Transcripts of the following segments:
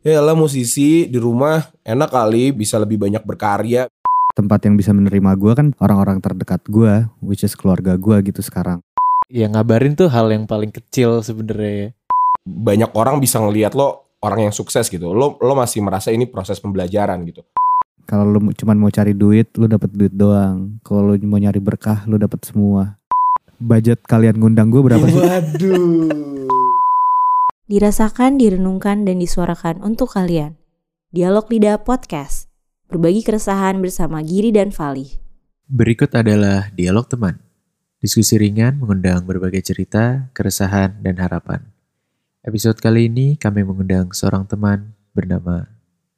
Ya lah musisi di rumah enak kali bisa lebih banyak berkarya. tempat yang bisa menerima gue kan orang-orang terdekat gue, which is keluarga gue gitu sekarang. Ya ngabarin tuh hal yang paling kecil sebenarnya. Banyak orang bisa ngelihat lo orang yang sukses gitu. Lo lo masih merasa ini proses pembelajaran gitu. Kalau lu cuman mau cari duit, lu dapat duit doang. Kalau lu mau nyari berkah, lu dapat semua. Budget kalian ngundang gue berapa sih? Waduh. Dirasakan, direnungkan, dan disuarakan untuk kalian. Dialog Lidah Podcast. Berbagi keresahan bersama Giri dan Fali. Berikut adalah dialog teman. Diskusi ringan mengundang berbagai cerita, keresahan, dan harapan. Episode kali ini kami mengundang seorang teman bernama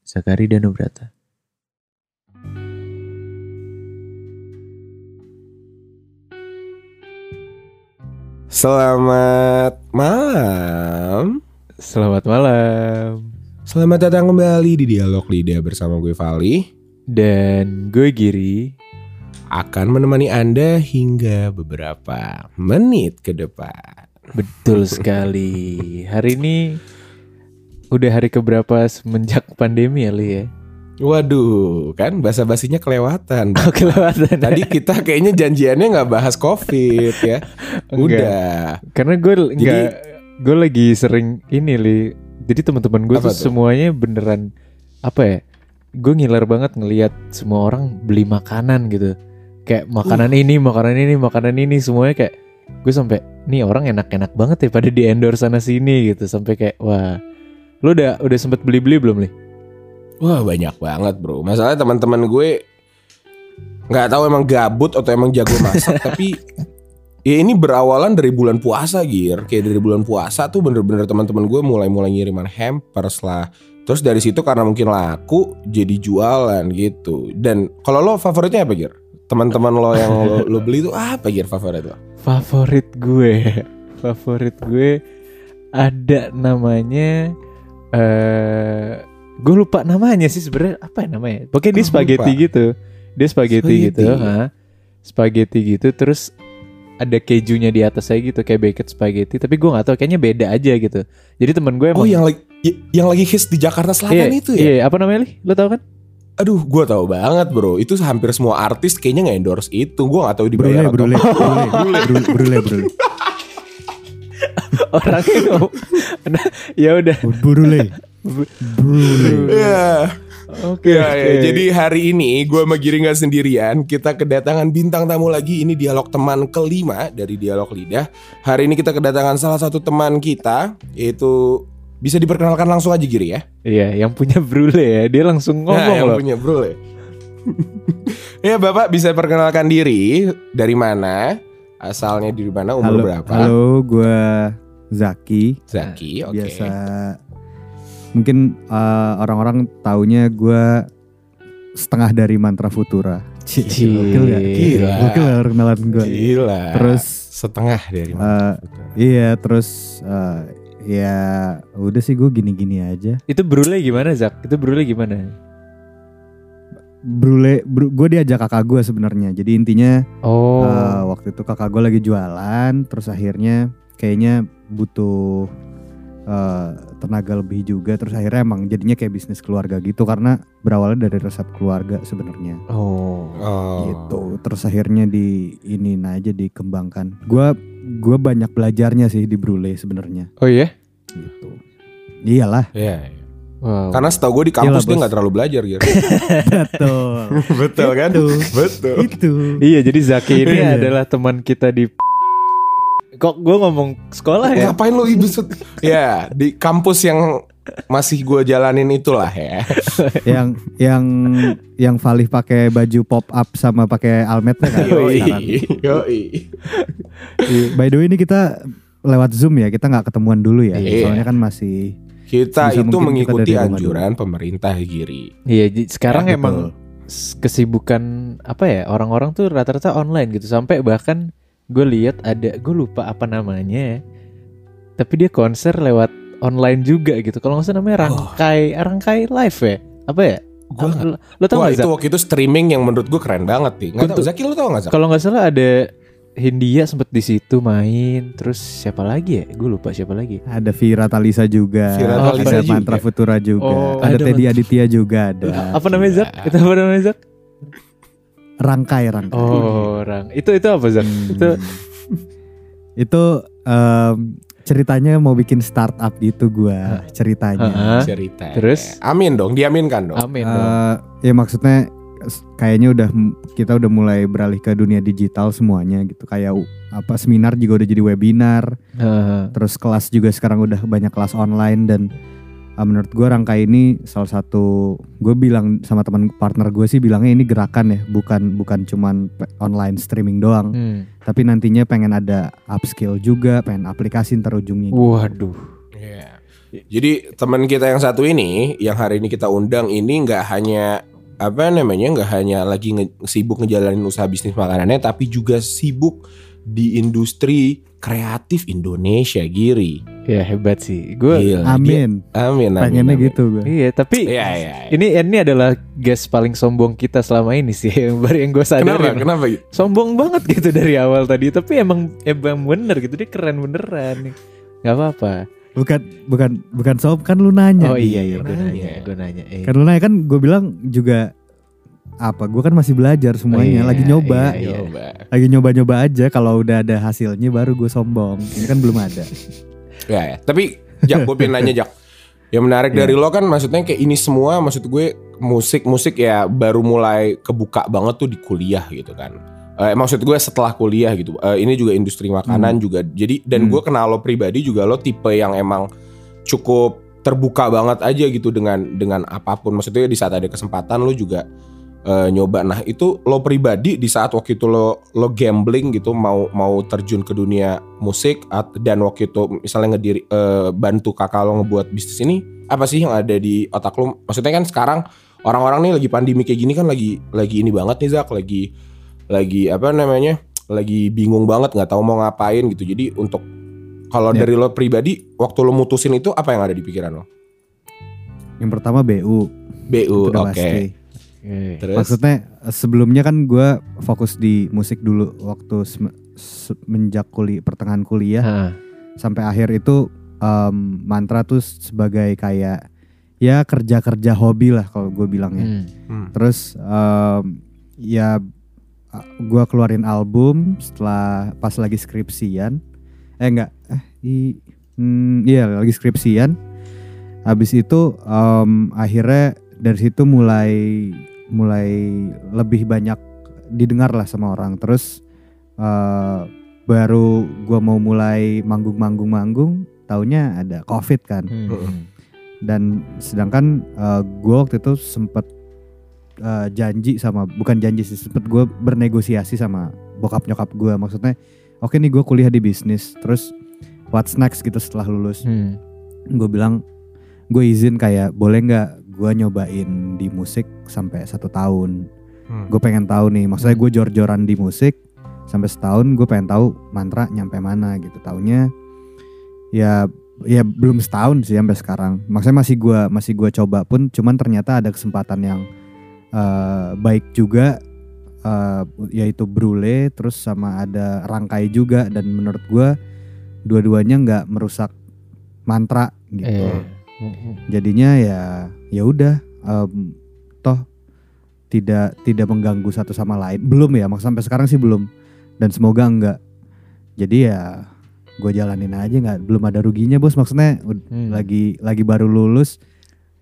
Zakari Danubrata. Selamat malam. Selamat malam. Selamat datang kembali di Dialog Lidah bersama gue Vali. Dan gue Giri. Akan menemani Anda hingga beberapa menit ke depan. Betul sekali. Hari ini udah hari keberapa semenjak pandemi ya Li ya? Waduh, kan bahasa basinya kelewatan. Oh, kelewatan. Tadi kita kayaknya janjiannya nggak bahas covid ya. Udah. Karena gue nggak, gue lagi sering ini li. Jadi teman-teman gue tuh tuh? semuanya beneran apa ya? Gue ngiler banget ngelihat semua orang beli makanan gitu. Kayak makanan Uh. ini, makanan ini, makanan ini semuanya kayak gue sampai nih orang enak-enak banget ya pada di endorse sana sini gitu sampai kayak wah lu udah udah sempet beli-beli belum li? Wah banyak banget bro. Masalahnya teman-teman gue nggak tahu emang gabut atau emang jago masak tapi ya ini berawalan dari bulan puasa gir. Kayak dari bulan puasa tuh bener-bener teman-teman gue mulai-mulai ngiriman hampers lah. Terus dari situ karena mungkin laku jadi jualan gitu. Dan kalau lo favoritnya apa gir? Teman-teman lo yang lo, lo beli tuh apa gir favorit lo? Favorit gue, favorit gue ada namanya eh gue lupa namanya sih sebenarnya apa ya namanya? Pokoknya dia Oh, spaghetti lupa. gitu. Dia spaghetti, Spaghetti. gitu, ha. Spaghetti gitu terus ada kejunya di atas saya gitu kayak baked spaghetti tapi gue nggak tahu kayaknya beda aja gitu. Jadi temen gue emang Oh yang lagi yang lagi hits di Jakarta Selatan iya, itu ya? Iya, apa namanya li? Lo tau kan? Aduh, gue tahu banget bro. Itu hampir semua artis kayaknya nggak endorse itu. Gue nggak tahu dibayar Brule, atau brule, brule, brule, brule, brule, Orangnya ngomong. Nah, ya udah. brule, brule. Iya. Oke. Ya, ya. oke. Jadi hari ini gue sama Giri nggak sendirian. Kita kedatangan bintang tamu lagi. Ini dialog teman kelima dari dialog lidah. Hari ini kita kedatangan salah satu teman kita, yaitu bisa diperkenalkan langsung aja Giri ya. Iya, yang punya brule ya. Dia langsung ngomong nah, yang loh. punya bro ya. bapak bisa perkenalkan diri dari mana, asalnya dari mana, umur Halo, berapa? halo, gue Zaki. Zaki, oke. Biasa mungkin uh, orang-orang taunya gue setengah dari mantra futura. Cih, gokil gak? gila. Gokil gak perkenalan gue. Gila. Terus setengah dari Eh, iya, terus uh, ya udah sih gue gini-gini aja. Itu brule gimana Zak? Itu brule gimana? Brule, gue diajak kakak gue sebenarnya. Jadi intinya Oh. uh, waktu itu kakak gue lagi jualan, terus akhirnya kayaknya butuh uh, tenaga lebih juga. Terus akhirnya emang jadinya kayak bisnis keluarga gitu karena berawalnya dari resep keluarga sebenarnya. oh. Oh. gitu terus akhirnya di ini aja dikembangkan gua gua banyak belajarnya sih di Brule sebenarnya Oh iya? gitu iyalah Iya. iya. Wow. Karena setahu gue di kampus Iyalah, dia nggak terlalu belajar gitu. betul Betul kan? Itu. Betul. itu Iya, jadi Zaki ini Iya. adalah teman kita di Kok gue ngomong sekolah ya? Ngapain lu ibu set- Ya di kampus yang masih gue jalanin itulah ya. yang yang yang Valih pakai baju pop up sama pakai almetnya kan. Yoi. Yoi. by the way ini kita lewat zoom ya kita nggak ketemuan dulu ya Iya. soalnya kan masih Kita Bisa itu kita mengikuti rumah anjuran pemerintah Giri. Iya, sekarang Ya, emang betul. kesibukan apa ya? Orang-orang tuh rata-rata online gitu. Sampai bahkan gue lihat ada gue lupa apa namanya. ya. Tapi dia konser lewat online juga gitu. Kalau nggak salah namanya Rangkai Rangkai Live ya? Apa ya? Nggak- lo, lo tau Wah nggak itu Zak? waktu itu streaming yang menurut gue keren banget nih. Nggak tahu Untuk- Zaki lu tau nggak Zak? Kalau nggak salah ada Hindia sempet di situ main. Terus siapa lagi ya? Gue lupa siapa lagi. Ada Vira Talisa juga, Vira Talisa ada juga. Mantra Futura juga, Oh, ada ada Teddy Aditya juga ada. Apa namanya Zak? Itu apa namanya Zak? Rangkai rangkai. Oh, orang. Itu itu apa Zak? Hmm. Itu Itu em, ceritanya mau bikin startup gitu gua ceritanya. Hah? cerita. Terus? Amin dong, diaminkan dong. Amin dong. Eh, ya maksudnya kayaknya udah kita udah mulai beralih ke dunia digital semuanya gitu kayak apa seminar juga udah jadi webinar Heeh. terus kelas juga sekarang udah banyak kelas online dan uh, menurut gue rangkai ini salah satu gue bilang sama teman partner gue sih bilangnya ini gerakan ya bukan bukan cuman online streaming doang Hmm. tapi nantinya pengen ada upskill juga pengen aplikasi ntar ujungnya Waduh. Iya. Jadi teman kita yang satu ini, yang hari ini kita undang ini nggak hanya apa namanya, nggak hanya lagi nge- sibuk ngejalanin usaha bisnis makanannya, tapi juga sibuk di industri kreatif Indonesia, Giri. Ya hebat sih. Gue Gila, amin dia- amin, amin. pengennya amin. gitu gue Iya, tapi Iya, iya. iya. ini ini adalah guest paling sombong kita selama ini sih yang baru yang gue Kenapa? sadarin. Kenapa? Sombong banget gitu dari awal tadi, tapi emang emang bener gitu dia keren beneran nih. Gak apa-apa. bukan bukan bukan sob kan lu nanya Oh iya iya, gue nanya. nanya, gue nanya. Eh. kan lu nanya kan gue bilang juga apa gue kan masih belajar semuanya iya, lagi nyoba iya, iya. Lagi nyoba-nyoba aja kalau udah ada hasilnya baru gue sombong ini kan belum ada Ya, ya. Tapi Jak, gue pengen nanya Jak. Yang menarik dari lo kan maksudnya kayak ini semua maksud gue musik-musik ya baru mulai kebuka banget tuh di kuliah gitu kan. Eh, maksud gue setelah kuliah gitu. Eh, ini juga industri makanan juga. Jadi dan Hmm. gue kenal lo pribadi juga lo tipe yang emang cukup terbuka banget aja gitu dengan dengan apa pun. Maksudnya di saat ada kesempatan lo juga eh, nyoba. Nah itu lo pribadi di saat waktu itu lo lo gambling gitu mau mau terjun ke dunia musik at- dan waktu itu misalnya ngediri eh, bantu kakak lo ngebuat bisnis ini apa sih yang ada di otak lo? Maksudnya kan sekarang orang-orang nih lagi pandemi kayak gini kan lagi lagi ini banget nih Zak lagi lagi apa namanya lagi bingung banget nggak tahu mau ngapain gitu. Jadi untuk kalau Ya. dari lo pribadi waktu lo mutusin itu apa yang ada di pikiran lo? yang pertama BU BU oke. pasti Eh. Terus maksudnya sebelumnya kan gue fokus di musik dulu waktu sem- semenjak kuliah pertengahan kuliah Hah. sampai akhir itu em, mantra tuh sebagai kayak ya kerja kerja hobi lah kalau gue bilangnya Hmm. Hmm. Terus em, ya gue keluarin album setelah pas lagi skripsian. Eh enggak, eh i, hmm, iya lagi skripsian. Habis itu em, akhirnya dari situ mulai mulai lebih banyak didengar lah sama orang. Terus eh, baru gue mau mulai manggung-manggung-manggung, taunya ada covid kan Hmm. dan sedangkan gue waktu itu sempet eh, janji sama bukan janji sih sempet gue bernegosiasi sama bokap nyokap gue maksudnya oke nih gue kuliah di bisnis terus what's next gitu setelah lulus Hmm. gue bilang gue izin kayak boleh nggak gue nyobain di musik sampai satu tahun Hmm. gue pengen tahu nih maksudnya gue jor-joran di musik sampai setahun gue pengen tahu mantra nyampe mana gitu taunya ya ya belum setahun sih sampai sekarang maksudnya masih gue masih gue coba pun cuman ternyata ada kesempatan yang eh, baik juga eh, yaitu brule terus sama ada rangkai juga dan menurut gue dua-duanya nggak merusak mantra gitu Eh. Hmm. jadinya ya ya udah em, toh tidak tidak mengganggu satu sama lain belum ya maksud sampai sekarang sih belum dan semoga enggak jadi ya gue jalanin aja nggak belum ada ruginya bos maksudnya ud- Hmm. lagi lagi baru lulus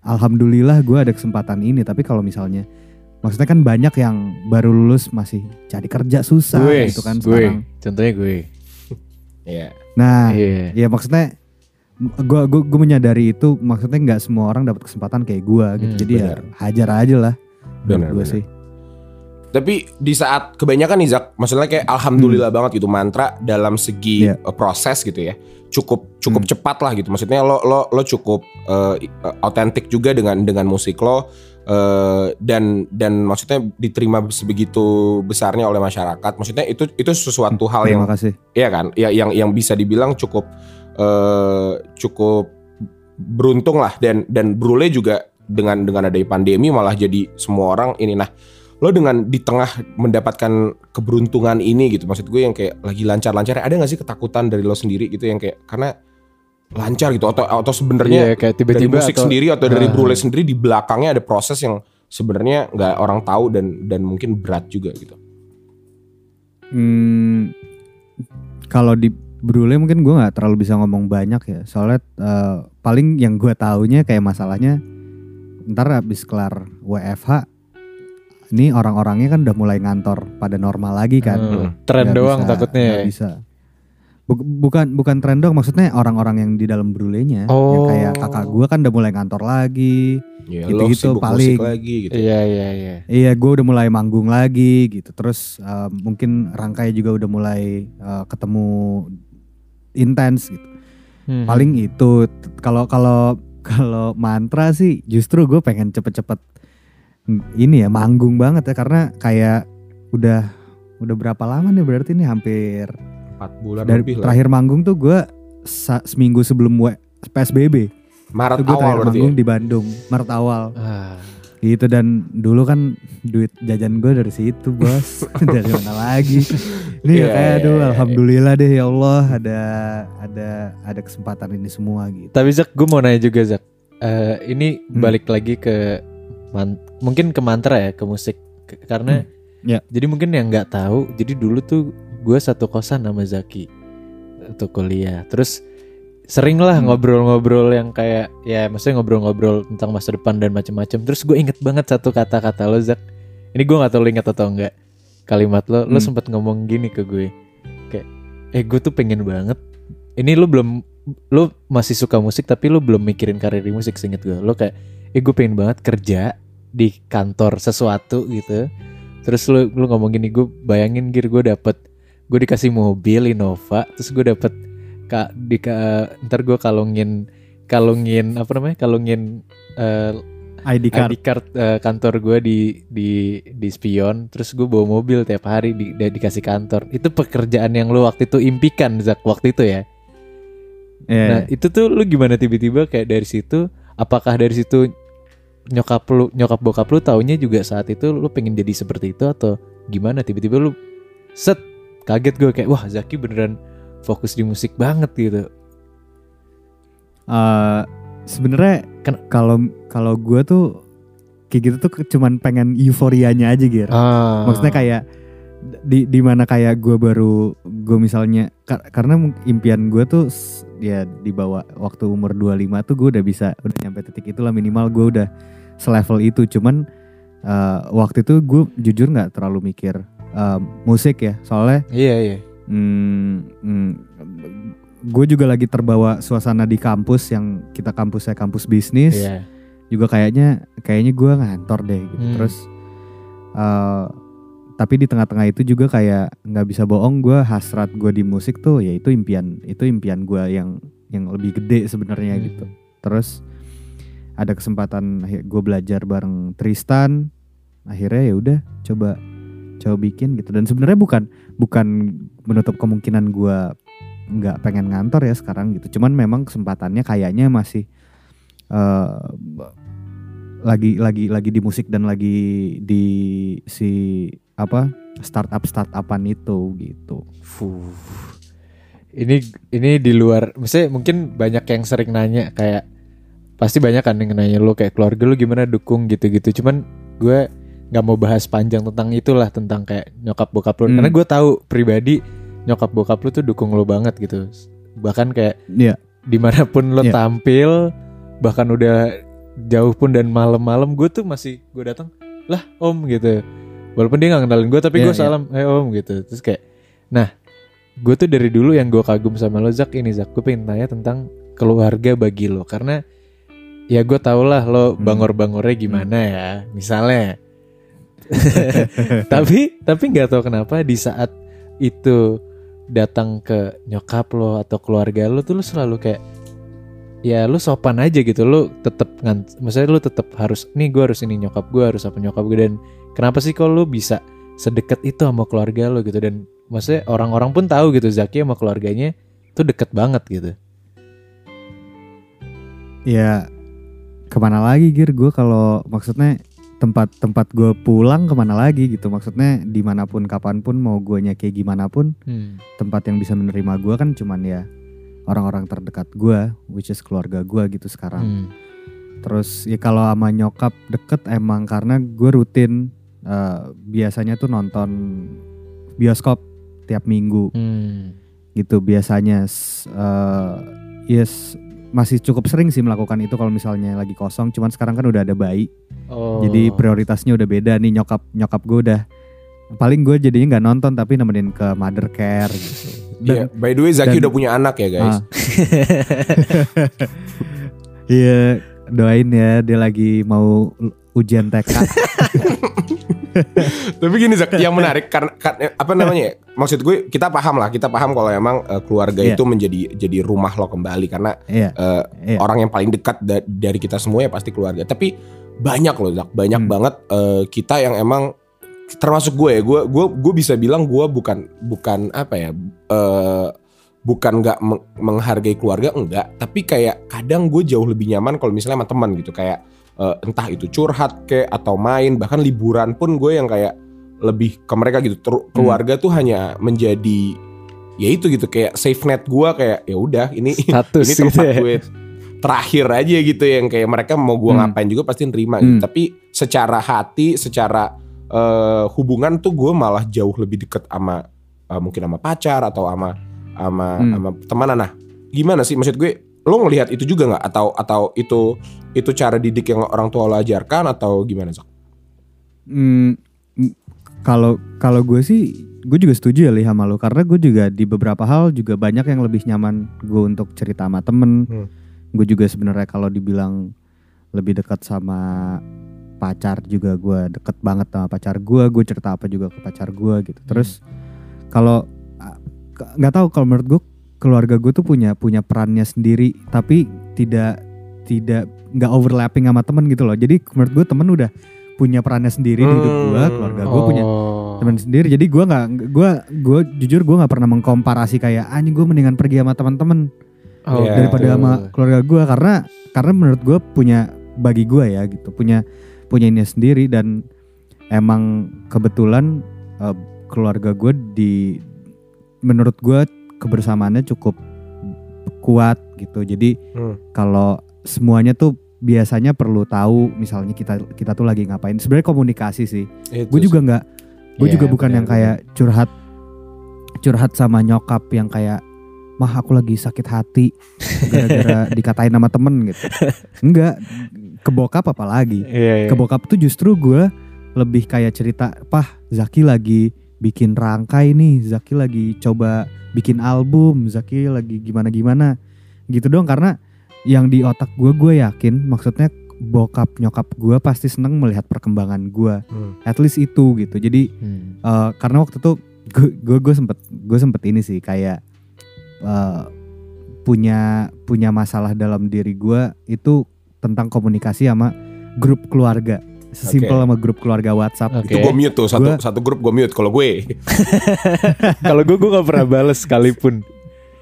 alhamdulillah gue ada kesempatan ini tapi kalau misalnya maksudnya kan banyak yang baru lulus masih cari kerja susah gue, gitu kan gue. sekarang Contohnya gue. Iya. nah Iya. ya maksudnya gue gue gue menyadari itu maksudnya nggak semua orang dapat kesempatan kayak gue gitu Hmm, jadi benar. ya hajar aja lah Benar, gue sih Tapi di saat kebanyakan nih Zak, maksudnya kayak alhamdulillah banget gitu mantra dalam segi Hmm. Iya. uh, proses gitu ya. Cukup cukup Hmm. cepat lah gitu. Maksudnya lo lo lo cukup uh, i- uh, autentik juga dengan dengan musik lo uh, dan dan maksudnya diterima sebegitu besarnya oleh masyarakat. Maksudnya itu itu sesuatu hal yang terima kasih Iya kan, ya yang yang bisa dibilang cukup eh cukup beruntung lah dan dan Brule juga dengan dengan adanya pandemi malah jadi semua orang ini nah lo dengan di tengah mendapatkan keberuntungan ini gitu maksud gue yang kayak lagi lancar-lancar ada gak sih ketakutan dari lo sendiri gitu yang kayak karena lancar gitu atau atau sebenarnya Iya, kayak dari tiba-tiba musik atau- sendiri atau dari Ah. Brule sendiri di belakangnya ada proses yang sebenarnya nggak orang tahu dan dan mungkin berat juga gitu Hmm, kalau di Brule mungkin gue nggak terlalu bisa ngomong banyak ya. Soalnya eh, paling yang gue taunya kayak masalahnya ntar habis kelar WFH ini orang-orangnya kan udah mulai ngantor pada normal lagi kan. Hmm, tren Nggak doang bisa- takutnya ya. bisa. Bu- bukan bukan tren doang maksudnya orang-orang yang di dalam Brulenya yang Oh. kayak kakak gue kan udah mulai ngantor lagi. ya Gitu-gitu lo sibuk paling. musik lagi gitu Iya iya iya. Iya, gue udah mulai manggung lagi gitu. Terus eh, mungkin Rangkai juga udah mulai eh, ketemu intens gitu. Hmm. Paling itu kalau kalau kalau mantra sih justru gue pengen cepet-cepet mm, ini ya manggung banget ya karena kayak udah udah berapa lama nih berarti nih hampir empat bulan dari lebih lah terakhir manggung tuh gue seminggu sebelum W- PSBB Maret itu gue awal terakhir manggung ya? di Bandung Maret awal Ah, gitu dan dulu kan duit jajan gue dari situ bos dari mana lagi Iya, ya kayak iya, aduh iya. alhamdulillah deh ya Allah ada ada ada kesempatan ini semua gitu Tapi Zak, gue mau nanya juga Zak. Eh, ini Hmm. balik lagi ke man- mungkin ke mantra ya, ke musik. Karena Ya. jadi mungkin yang nggak tahu, jadi dulu tuh gue satu kosan sama Zaki untuk kuliah. Terus sering lah Hmm. ngobrol-ngobrol yang kayak ya maksudnya ngobrol-ngobrol tentang masa depan dan macam-macam. Terus gue inget banget satu kata-kata lo Zak. Ini gue nggak tahu lo inget atau enggak. Kalimat lo, lo Hmm. sempat ngomong gini ke gue. Kayak eh gue tuh pengen banget. Ini lo belum lo masih suka musik tapi lo belum mikirin karir di musik seinget gue. Lo kayak eh gue pengen banget kerja di kantor sesuatu gitu. Terus lo lo ngomong gini gue bayangin gir gue dapet gue dikasih mobil Innova terus gue dapet kak di ka- ntar gue kalungin kalungin apa namanya? Kalungin eh, ID card. ID card eh, kantor gue di di di spion. Terus gue bawa mobil tiap hari di, di- dikasih kantor. Itu pekerjaan yang lo waktu itu impikan Zak waktu itu ya? Iya. nah itu tuh lu gimana tiba-tiba kayak dari situ? Apakah dari situ nyokap lu nyokap bokap lu taunya juga saat itu lu pengen jadi seperti itu atau gimana? Tiba-tiba lu set kaget gue kayak wah Zaki beneran fokus di musik banget gitu. Eh, sebenarnya kalau kalau gue tuh kayak gitu tuh cuman pengen euforianya aja gitu ah. Maksudnya kayak di di mana kayak gue baru gue misalnya kar- karena impian gue tuh ya di bawah waktu umur 25 tuh gue udah bisa udah nyampe titik itulah minimal gue udah selevel itu. Cuman eh, waktu itu gue jujur nggak terlalu mikir eh, musik ya. Soalnya iya iya gue juga lagi terbawa suasana di kampus yang kita kampusnya kampus bisnis. Iya. Juga kayaknya kayaknya gue ngantor deh gitu. Hmm. terus eh, tapi di tengah-tengah itu juga kayak nggak bisa bohong gue hasrat gue di musik tuh ya itu impian itu impian gue yang yang lebih gede sebenarnya Hmm. gitu. Terus ada kesempatan gue belajar bareng Tristan. Akhirnya ya udah coba coba bikin gitu. Dan sebenarnya bukan bukan menutup kemungkinan gue nggak pengen ngantor ya sekarang gitu cuman memang kesempatannya kayaknya masih eh, lagi lagi lagi di musik dan lagi di si apa startup startupan itu gitu Fuh. Ini ini di luar, misalnya mungkin banyak yang sering nanya kayak pasti banyak kan yang nanya lu kayak keluarga lu gimana dukung gitu-gitu. Cuman gue nggak mau bahas panjang tentang itulah tentang kayak nyokap bokap lu. Hmm. Karena gue tahu pribadi nyokap bokap lu tuh dukung lu banget gitu. Bahkan kayak Iya. di mana pun lo Iya. tampil, bahkan udah jauh pun dan malam-malam gue tuh masih gue datang lah om gitu. Walaupun dia nggak kenalin gue tapi Iya, gue iya. salam, hey om gitu. Terus kayak, nah gue tuh dari dulu yang gue kagum sama lo Zak ini Zak gue pengen tanya tentang keluarga bagi lo karena ya gue tau lah lo Hmm. bangor-bangornya gimana ya misalnya tapi tapi nggak tahu kenapa di saat itu datang ke nyokap lo atau keluarga lo tuh lo selalu kayak ya lo sopan aja gitu lo tetap maksudnya lo tetap harus nih gue harus ini nyokap gue harus apa nyokap gue dan kenapa sih kalau lo bisa sedekat itu sama keluarga lo gitu? Dan maksudnya orang-orang pun tahu gitu Zaki sama keluarganya tuh deket banget gitu. Ya ke mana lagi gir? Gue kalau maksudnya tempat tempat gue pulang ke mana lagi gitu maksudnya di mana pun kapan pun mau guanya kayak gimana pun Hmm. tempat yang bisa menerima gue kan cuman ya orang-orang terdekat gue which is keluarga gue gitu sekarang Hmm. terus ya kalau sama nyokap deket emang karena gue rutin eh, biasanya tuh nonton bioskop tiap minggu Hmm. gitu biasanya eh, yes masih cukup sering sih melakukan itu kalau misalnya lagi kosong cuman sekarang kan udah ada bayi Oh. jadi prioritasnya udah beda nih nyokap nyokap gue udah paling gue jadinya nggak nonton tapi nemenin ke mother care gitu Iya, by the way Zaki dan- udah punya anak ya guys. Ah. Iya, doain ya dia lagi mau ujian TK. Tapi gini Zak, yang menarik karena eh, apa namanya? ya, Maksud gue kita paham lah, kita paham kalau emang eh, keluarga Iya. itu menjadi jadi rumah lo kembali karena Iya, eh, iya. orang yang paling dekat da- dari kita semua ya pasti keluarga. Tapi banyak loh Zak, banyak Hmm. banget eh, kita yang emang termasuk gue ya, gue gue gue bisa bilang gue bukan bukan apa ya? eh, bukan nggak meng- menghargai keluarga enggak, tapi kayak kadang gue jauh lebih nyaman kalau misalnya sama teman gitu kayak eh, entah itu curhat ke atau main bahkan liburan pun gue yang kayak lebih ke mereka gitu Ter- keluarga tuh hanya menjadi ya itu gitu kayak safe net gue kayak ya udah ini Status ini gitu tempat ya. gue terakhir aja gitu yang kayak mereka mau gue Hmm. ngapain juga pasti nerima gitu. Hmm. tapi secara hati secara eh, hubungan tuh gue malah jauh lebih deket sama eh, mungkin sama pacar atau sama sama Hmm. sama teman nah gimana sih maksud gue lo ngelihat itu juga nggak atau atau itu itu cara didik yang orang tua lo ajarkan atau gimana Zak? Hmm, mm, kalau kalau gue sih gue juga setuju ya Li sama lo karena gue juga di beberapa hal juga banyak yang lebih nyaman gue untuk cerita sama temen. Hmm. Gue juga sebenarnya kalau dibilang lebih dekat sama pacar juga gue deket banget sama pacar gue. Gue cerita apa juga ke pacar gue gitu. Terus kalau ah, ke- nggak tahu kalau menurut gue keluarga gue tuh punya punya perannya sendiri tapi tidak tidak nggak overlapping sama temen gitu loh. Jadi menurut gue temen udah punya perannya sendiri di hidup gue, Hmm. keluarga gue punya Oh. teman sendiri jadi gue nggak gue gue jujur gue nggak pernah mengkomparasi kayak anjing gue mendingan pergi sama teman-teman Oh, Iya. daripada sama keluarga gue karena karena menurut gue punya bagi gue ya gitu punya punya ini sendiri dan emang kebetulan eh, keluarga gue di menurut gue kebersamaannya cukup kuat gitu. Jadi Hmm. kalau semuanya tuh biasanya perlu tahu misalnya kita kita tuh lagi ngapain. Sebenarnya komunikasi sih. Gue juga nggak gue Iya, juga bukan benar, yang kayak curhat curhat sama nyokap yang kayak mah aku lagi sakit hati gara-gara dikatain sama temen gitu enggak ke bokap apalagi Iya, iya. ke bokap tuh justru gue lebih kayak cerita pah Zaki lagi bikin rangkai nih Zaki lagi coba bikin album Zaki lagi gimana gimana gitu dong karena yang di otak gue gue yakin maksudnya bokap nyokap gue pasti seneng melihat perkembangan gue Hmm. at least itu gitu jadi Hmm. eh, karena waktu itu gue gue sempet gue sempet ini sih kayak eh, punya punya masalah dalam diri gue itu tentang komunikasi sama grup keluarga sesimpel Oke. sama grup keluarga WhatsApp Oke. itu gitu. gue mute tuh satu Gua- satu grup gue mute kalau gue Kalau gue gue gak pernah bales sekalipun.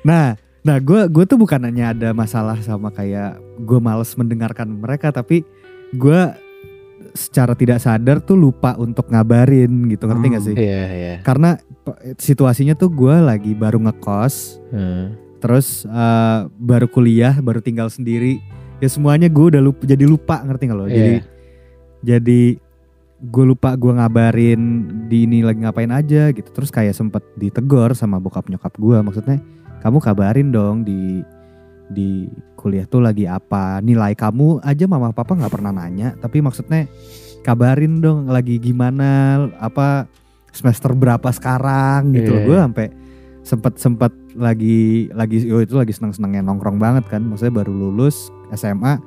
Nah, nah gue gue tuh bukan hanya ada masalah sama kayak gue males mendengarkan mereka tapi gue secara tidak sadar tuh lupa untuk ngabarin gitu ngerti Hmm. gak sih? Iya iya. Karena situasinya tuh gue lagi baru ngekos Hmm. terus eh, baru kuliah baru tinggal sendiri ya semuanya gue udah lupa jadi lupa ngerti gak lo jadi Iya. jadi gue lupa gue ngabarin di ini lagi ngapain aja gitu terus kayak sempet ditegor sama bokap nyokap gue maksudnya kamu kabarin dong di di kuliah tuh lagi apa nilai kamu aja mama papa nggak pernah nanya tapi maksudnya kabarin dong lagi gimana apa semester berapa sekarang gitu Iya. gue sampai sempet sempet lagi lagi oh itu lagi seneng senengnya nongkrong banget kan maksudnya baru lulus SMA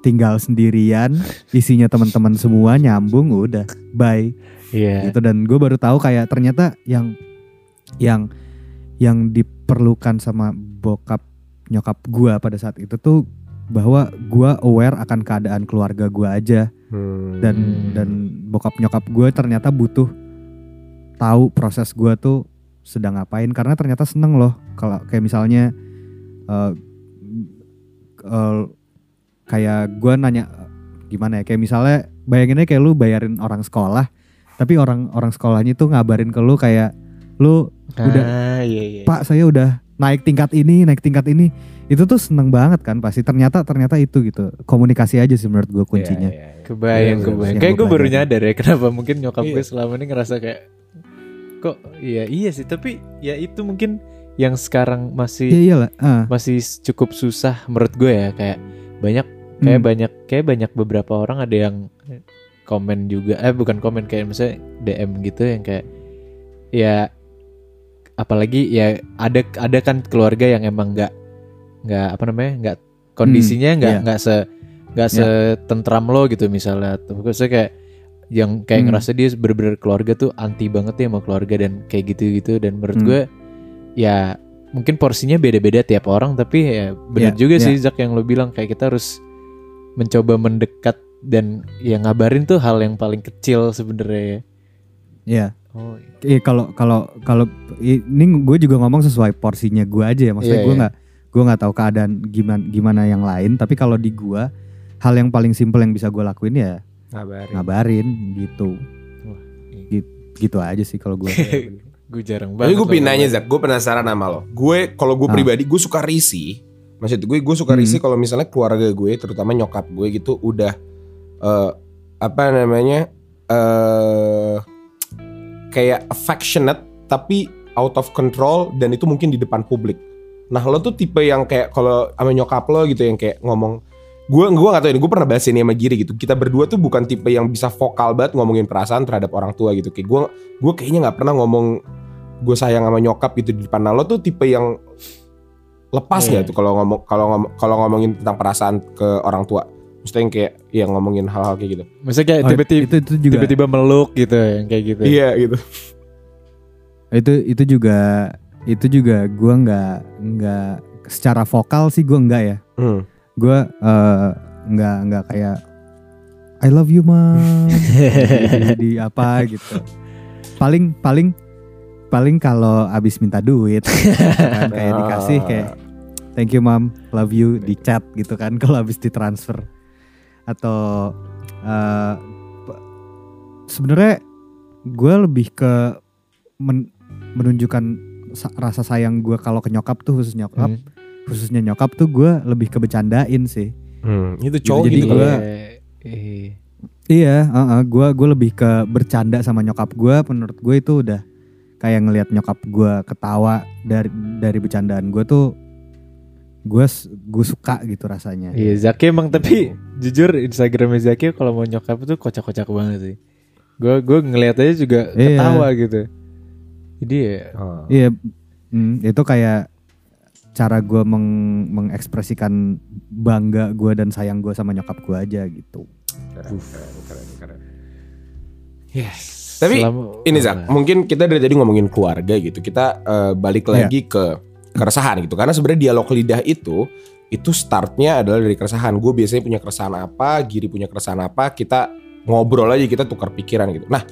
tinggal sendirian isinya teman-teman semua nyambung udah bye Iya. gitu dan gue baru tahu kayak ternyata yang yang yang diperlukan sama bokap nyokap gue pada saat itu tuh bahwa gue aware akan keadaan keluarga gue aja Hmm. dan dan bokap nyokap gue ternyata butuh tahu proses gue tuh sedang ngapain karena ternyata seneng loh kalau kayak misalnya eh, eh, kayak gue nanya gimana ya kayak misalnya bayanginnya kayak lu bayarin orang sekolah tapi orang orang sekolahnya tuh ngabarin ke lu kayak lu udah Ah, iya iya. Pak saya udah naik tingkat ini, naik tingkat ini. Itu tuh seneng banget kan pasti. Ternyata ternyata itu gitu. Komunikasi aja sih menurut gue kuncinya. Iya, iya, iya. Kebayang, Iya, kebayang. yang Kayak gua gue baru nyadar ya kenapa mungkin nyokap Iya. gue selama ini ngerasa kayak kok iya iya sih tapi ya itu mungkin yang sekarang masih iyalah. ah. masih cukup susah menurut gue ya kayak banyak kayak Hmm. banyak kayak banyak beberapa orang ada yang komen juga eh bukan komen kayak misalnya DM gitu yang kayak ya apalagi ya ada ada kan keluarga yang emang nggak nggak apa namanya nggak kondisinya nggak iya. nggak se nggak Iya. setentram lo gitu misalnya tuh maksudnya kayak yang kayak Hmm. ngerasa dia bener-bener keluarga tuh anti banget ya sama keluarga dan kayak gitu-gitu dan menurut Hmm. gue ya mungkin porsinya beda-beda tiap orang tapi ya benar Iya, juga iya. sih Zak yang lo bilang kayak kita harus mencoba mendekat dan ya ngabarin tuh hal yang paling kecil sebenarnya ya. Iya. Oh, Iya kalau kalau kalau ini gue juga ngomong sesuai porsinya gue aja ya. Maksudnya Iya, gue iya. nggak gue nggak tahu keadaan gimana gimana yang lain. Tapi kalau di gue hal yang paling simpel yang bisa gue lakuin ya Ngabarin. ngabarin gitu. Wah, iya. Gitu, gitu aja sih kalau gue. gue jarang Tapi banget. gue lo pengen nanya ngabarin. Zak, gue penasaran sama lo. Gue kalau gue Ah. pribadi gue suka risih. Maksud gue gue suka Hmm. risih kalau misalnya keluarga gue, terutama nyokap gue gitu udah eh apa namanya eh kayak affectionate tapi out of control dan itu mungkin di depan publik. Nah lo tuh tipe yang kayak kalau sama nyokap lo gitu yang kayak ngomong gue gue gak tahu ini gue pernah bahas ini sama Giri gitu. Kita berdua tuh bukan tipe yang bisa vokal banget ngomongin perasaan terhadap orang tua gitu. Kayak gue gue kayaknya nggak pernah ngomong gue sayang sama nyokap gitu di depan. Nah, lo tuh tipe yang lepas gak tuh kalau ngomong kalau ngomong kalau ngomongin tentang perasaan ke orang tua? Maksudnya yang kayak yang ngomongin hal-hal kayak gitu. Maksudnya kayak Oh, tiba-tiba itu itu juga. tiba-tiba meluk gitu yang kayak gitu. iya gitu. Itu itu juga itu juga gue nggak nggak secara vokal sih gue nggak ya. Hmm. Gue eh, nggak nggak kayak I love you mom di, di apa gitu. Paling paling paling kalau abis minta duit kan kayak dikasih kayak thank you mom love you di chat gitu kan kalau abis ditransfer. Atau p- sebenarnya gue lebih ke men- menunjukkan sa- rasa sayang gue kalau ke nyokap tuh khusus nyokap. Hmm. Khususnya nyokap tuh gue lebih ke bercandain sih Hmm, itu Gitu, cowok jadi gitu, gua-? Eh, Iya, uh gue gue lebih ke bercanda sama nyokap gue. Menurut gue itu udah kayak ngelihat nyokap gue ketawa dari dari bercandaan gue tuh gue gue suka gitu rasanya. Iya Zaki emang tapi jujur Instagramnya Zaki kalau mau nyokap tuh kocak-kocak banget sih. Gue gue ngeliat aja juga Iya. ketawa gitu. Jadi ya Oh. Iya, mm, itu kayak cara gue meng- mengekspresikan bangga gue dan sayang gue sama nyokap gue aja gitu. Keren, keren, keren, keren. Yes. Tapi selama- ini Zak, mungkin kita dari tadi ngomongin keluarga gitu. Kita eh, balik Iya. lagi ke keresahan gitu. Karena sebenarnya dialog lidah itu itu startnya adalah dari keresahan. Gue biasanya punya keresahan apa, Giri punya keresahan apa, kita ngobrol aja kita tukar pikiran gitu. Nah,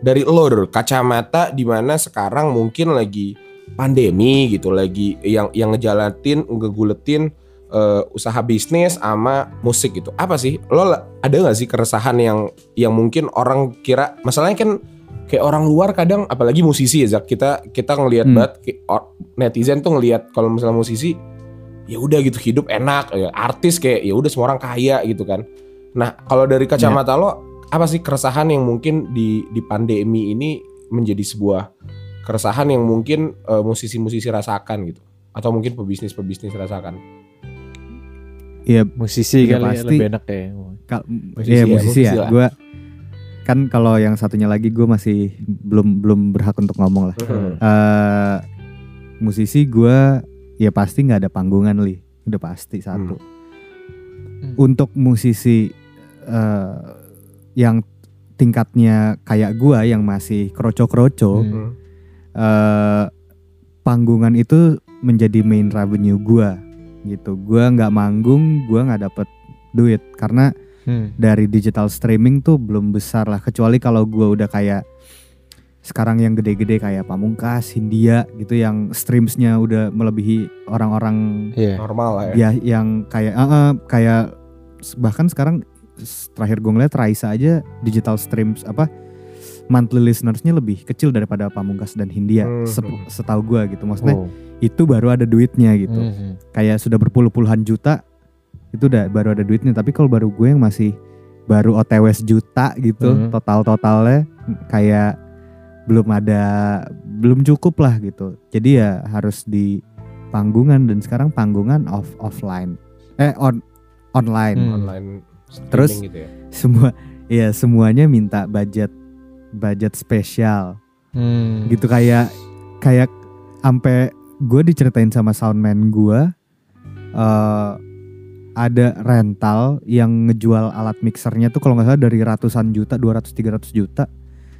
dari lo kacamata di mana sekarang mungkin lagi pandemi gitu, lagi yang yang ngejalatin, ngeguletin eh, usaha bisnis sama musik gitu. Apa sih? Lo ada nggak sih keresahan yang yang mungkin orang kira masalahnya kan kayak orang luar kadang apalagi musisi ya Zak kita kita ngelihat Hmm. banget netizen tuh ngelihat kalau misalnya musisi ya udah gitu hidup enak ya artis kayak ya udah semua orang kaya gitu kan nah kalau dari kacamata lo apa sih keresahan yang mungkin di di pandemi ini menjadi sebuah keresahan yang mungkin eh, musisi-musisi rasakan gitu atau mungkin pebisnis-pebisnis rasakan Iya, musisi kali ya pasti. lebih enak ya. Kal- Musisi iya ya, musisi musisi ya. lah. Gue kan kalau yang satunya lagi gue masih belum belum berhak untuk ngomong lah. Hmm. eh musisi gue ya pasti nggak ada panggungan li udah pasti satu Hmm. untuk musisi eh yang tingkatnya kayak gue yang masih kroco-kroco Hmm. Eh panggungan itu menjadi main revenue gue gitu gue nggak manggung gue nggak dapet duit karena Hmm. dari digital streaming tuh belum besar lah kecuali kalau gue udah kayak sekarang yang gede-gede kayak Pamungkas, Hindia gitu yang streamsnya udah melebihi orang-orang Iya. normal lah ya ya yang kayak eh, eh, kayak bahkan sekarang terakhir gue ngeliat Raisa aja digital streams apa monthly listenersnya lebih kecil daripada Pamungkas dan Hindia Hmm. setahu gue gitu maksudnya Oh. itu baru ada duitnya gitu Mhm. kayak sudah berpuluh-puluhan juta itu udah baru ada duitnya tapi kalau baru gue yang masih baru OTW sejuta gitu Hmm. total totalnya kayak belum ada belum cukup lah gitu jadi ya harus di panggungan dan sekarang panggungan off offline eh on online Hmm. online Terus? gitu ya. semua ya semuanya minta budget budget spesial Hmm. gitu kayak kayak sampai gue diceritain sama soundman gue eh ada rental yang ngejual alat mixernya tuh kalau nggak salah dari ratusan juta 200 300 juta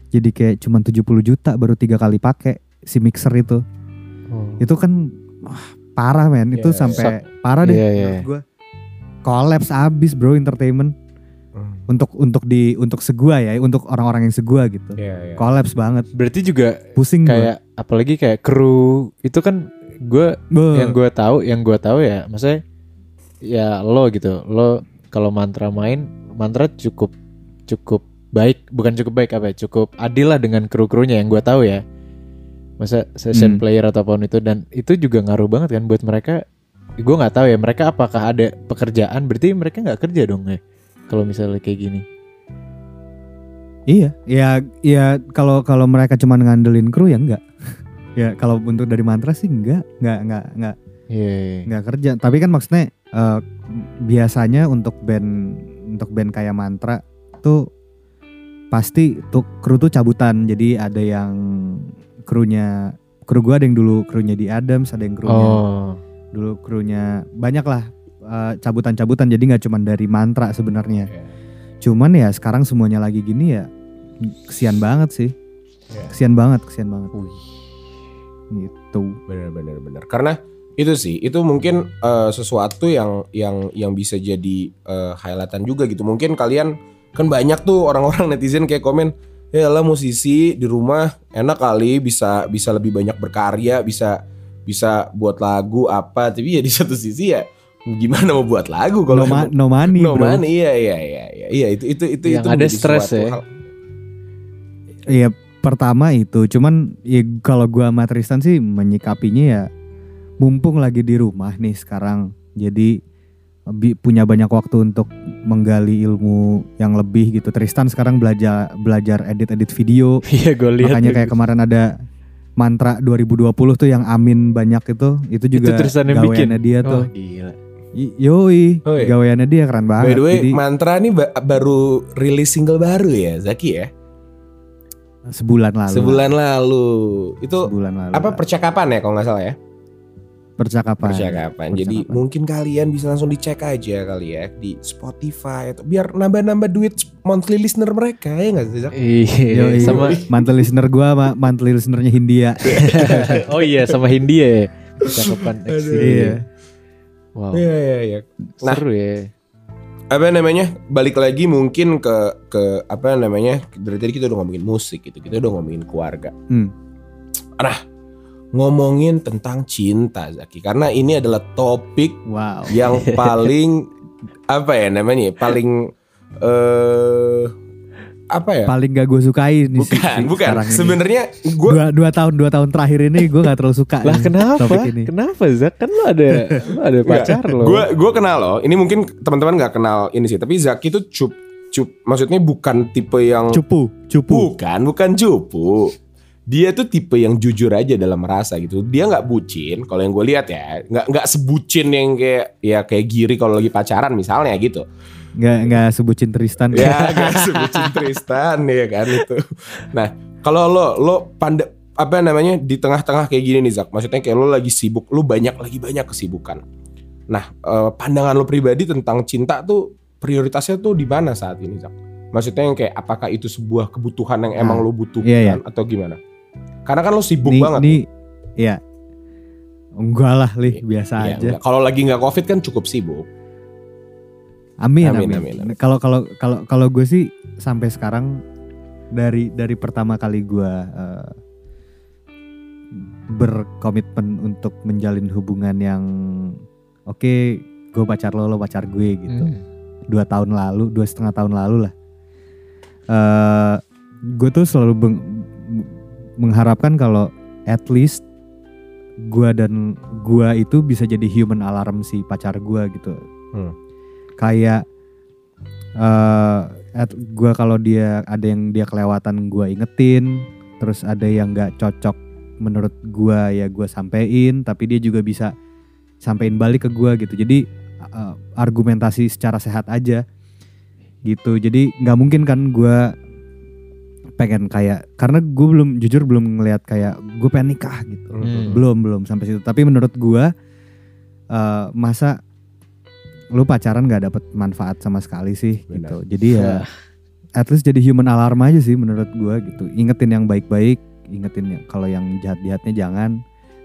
jadi kayak cuman 70 juta baru tiga kali pakai si mixer itu Oh. itu kan wah, parah men itu Ya, sampai parah deh iya. menurut gue kolaps abis bro entertainment Hmm. Untuk untuk di untuk segua ya untuk orang-orang yang segua gitu. Iya, iya. kolaps banget. Berarti juga pusing gua. kayak apalagi kayak kru itu kan gue yang gue tahu yang gue tahu ya maksudnya ya lo gitu. Lo kalau mantra main mantra cukup cukup baik. Bukan cukup baik apa ya? Cukup adil lah dengan kru krunya yang gue tahu ya. Masa session Hmm. player ataupun itu dan itu juga ngaruh banget kan buat mereka. Gue nggak tahu ya mereka apakah ada pekerjaan? Berarti mereka nggak kerja dong ya kalau misalnya kayak gini Iya, ya ya kalau kalau mereka cuma ngandelin kru ya enggak. ya kalau untuk dari mantra sih enggak, enggak enggak enggak Iya, iya. enggak kerja. Tapi kan maksudnya eh, biasanya untuk band untuk band kayak mantra tuh pasti tuh kru tuh cabutan. Jadi ada yang krunya kru gua ada yang dulu krunya di Adams, ada yang krunya oh dulu krunya banyak lah eh, cabutan-cabutan. Jadi nggak cuma dari mantra sebenarnya. Iya. Cuman ya sekarang semuanya lagi gini ya kesian banget sih. Iya. Kesian banget, kesian banget. Wih. Gitu. Bener bener. Karena itu sih, itu mungkin eh, sesuatu yang yang yang bisa jadi eh, highlightan juga gitu. Mungkin kalian kan banyak tuh orang-orang netizen kayak komen, ya lah musisi di rumah enak kali bisa bisa lebih banyak berkarya, bisa bisa buat lagu apa. Tapi ya di satu sisi ya gimana mau buat lagu kalau no, ma- no money, no bro. money, iya iya iya iya iya itu itu itu Yang itu ada stres ya. hal. Iya, pertama itu. Cuman ya kalau gua sama Tristan sih menyikapinya ya mumpung lagi di rumah nih sekarang. Jadi punya banyak waktu untuk menggali ilmu yang lebih gitu. Tristan sekarang belajar belajar edit-edit video. iya gue lihat Makanya kayak kemarin ada mantra 2020 tuh yang amin banyak itu itu juga Tristan yang bikin? dia oh tuh. gila Yoi, Oh, iya. gaweannya dia keren By banget. the way, Jadi Mantra nih ba- baru rilis single baru ya, Zaki ya? sebulan lalu. Sebulan lalu. Itu Sebulan lalu. apa percakapan ya kalau nggak salah ya? percakapan. Percakapan. Jadi Percakapan. mungkin kalian bisa langsung dicek aja kali ya di Spotify atau biar nambah-nambah duit monthly listener mereka ya nggak sih? Iya Yoi. sama mantel listener gua sama mantel listenernya Hindia. oh iya sama Hindia ya cakapan Aduh. Iya. Wow Iya iya iya. Nah. seru ya Apa namanya? Balik lagi mungkin ke ke apa namanya? Dari tadi kita udah ngomongin musik gitu, kita udah ngomongin keluarga. Hmm. Ngomongin tentang cinta Zaki karena ini adalah topik Wow. yang paling apa ya namanya? ya, Paling eh apa ya? Paling gak gue sukai nih sih- Bukan, sih bukan. Sebenarnya gue dua, dua tahun dua tahun terakhir ini gue gak terlalu suka lah kenapa ini. kenapa Zak kan lo ada lo ada pacar lo Gue gue kenal loh. Ini mungkin teman-teman nggak kenal ini sih. Tapi Zaki itu cup cup. Maksudnya bukan tipe yang Cupu, cupu. bukan bukan cupu. Dia tuh tipe yang jujur aja dalam merasa gitu. Dia nggak bucin. Kalau yang gue lihat ya, nggak nggak sebucin yang kayak ya kayak giri kalau lagi pacaran misalnya gitu. Nggak nggak sebutin Tristan. ya nggak sebutin Tristan ya kan itu. Nah kalau lo lo panda apa namanya di tengah-tengah kayak gini nih Zak. Maksudnya kayak lo lagi sibuk, lo banyak lagi banyak kesibukan. Nah eh, pandangan lo pribadi tentang cinta tuh prioritasnya tuh di mana saat ini Zak? Maksudnya yang kayak apakah itu sebuah kebutuhan yang emang Nah, lo butuhkan iya, iya. atau gimana? Karena kan lo sibuk nih, banget. nih, ya. Enggak lah, lih biasa Iya, aja. Kalau lagi nggak covid kan cukup sibuk. Amin, Amin, amin. amin, amin. Kalau kalau kalau kalau gue sih sampai sekarang dari dari pertama kali gue eh, berkomitmen untuk menjalin hubungan yang oke, gue pacar lo, lo pacar gue gitu. Hmm. dua tahun lalu dua setengah tahun lalu lah eh gue tuh selalu beng- mengharapkan kalau at least gue dan gue itu bisa jadi human alarm si pacar gue gitu Hmm. Kayak eh at- gue kalau dia ada yang dia kelewatan gue ingetin terus ada yang nggak cocok menurut gue ya gue sampein tapi dia juga bisa sampein balik ke gue gitu. Jadi eh, argumentasi secara sehat aja gitu. Jadi nggak mungkin kan gue pengen kayak karena gue belum jujur belum ngelihat kayak gue pengen nikah gitu. Hmm. belum belum sampai situ. Tapi menurut gua eh, masa lu pacaran nggak dapet manfaat sama sekali sih Benar. gitu. Jadi ya at least jadi human alarm aja sih menurut gua gitu. Ingetin yang baik-baik ingetin yang kalau yang jahat-jahatnya jangan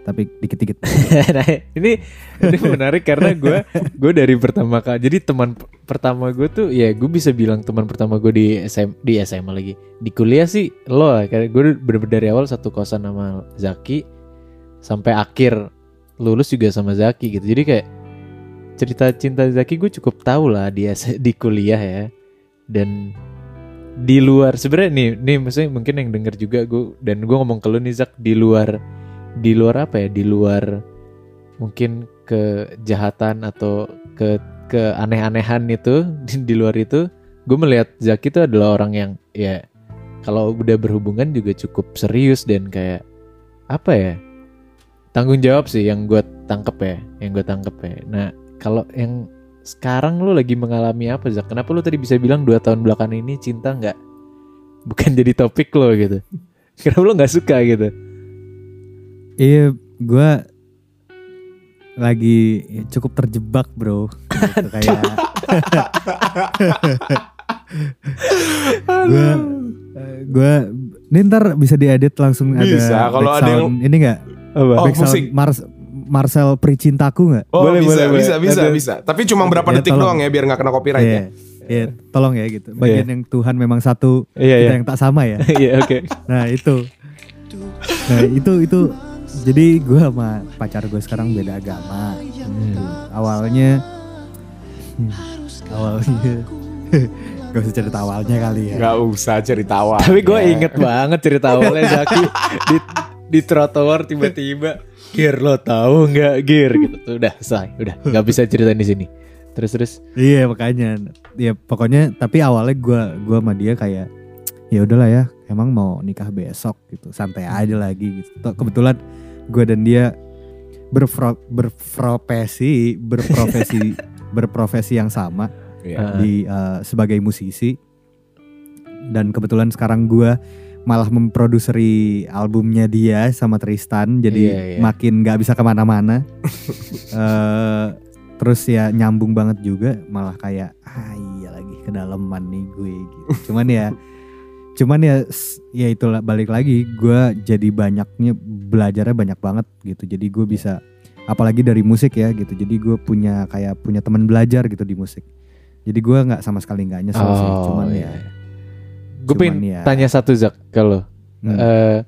tapi dikit-dikit. Nah, ini ini menarik karena gue gue dari pertama kali jadi teman pertama gue tuh ya gue bisa bilang teman pertama gue di SM di SMA lagi. Di kuliah sih lo karena gue bener-bener dari awal satu kosan sama Zaki sampai akhir lulus juga sama Zaki gitu. Jadi kayak cerita cinta Zaki gue cukup tahu lah di S- di kuliah ya. Dan di luar sebenarnya nih nih maksudnya mungkin yang denger juga gue dan gue ngomong ke lu nih Zak di luar di luar apa ya? Di luar mungkin kejahatan atau ke keaneh-anehan itu di, di luar itu gue melihat Zaki itu adalah orang yang ya kalau udah berhubungan juga cukup serius dan kayak apa ya? Tanggung jawab sih yang gue tangkep ya yang gue tangkep ya. Nah kalau yang sekarang lu lagi mengalami apa Zak? Kenapa lu tadi bisa bilang dua tahun belakangan ini cinta nggak bukan jadi topik lo gitu? Kenapa lu nggak suka gitu? Iya gua lagi cukup terjebak bro. Gitu, kayak gue gue ini ntar bisa diedit langsung Bisa, ada kalau ada background ini nggak? Oh, musik. Mars- Marcel Pricintaku nggak Oh Boleh, bisa, boleh, boleh. bisa, bisa, bisa. Tapi cuma berapa Ya, detik tolong. doang ya biar nggak kena copyright Iya, ya. iya, tolong ya gitu. Bagian yang Tuhan memang satu, Iya kita iya. yang tak sama ya. Iya oke. Nah itu, nah itu itu. Jadi gue sama pacar gue sekarang beda agama. Gitu. Awalnya, hmm, awalnya, gak usah cerita awalnya kali ya. Nggak usah cerita awal. Tapi gue inget banget cerita awalnya Zaki di di trotoar tiba-tiba Gir lo tahu nggak Gir? Gitu. Tuh udah selesai udah. Nggak bisa ceritain di sini. Terus terus. Iya makanya, ya pokoknya tapi awalnya gue gua sama dia kayak ya udahlah ya, emang mau nikah besok gitu, santai aja lagi gitu. Kebetulan gue dan dia berfro, berprofesi berprofesi berprofesi yang sama Iya. Ah. di eh, sebagai musisi. Dan kebetulan sekarang gue malah memproduseri albumnya dia sama Tristan jadi Iya, iya. makin nggak bisa ke mana-mana. Eh, terus ya nyambung banget juga malah kayak ah iya lagi kedalaman nih gue gitu. Cuman ya cuman ya ya itulah balik lagi gue jadi banyaknya belajarnya banyak banget gitu. Jadi gue bisa apalagi dari musik ya gitu. Jadi gue punya kayak punya teman belajar gitu di musik. Jadi gue nggak sama sekali nggak nyesel sih cuman ya gue pengen ya- tanya satu Zak kalau hmm. eh,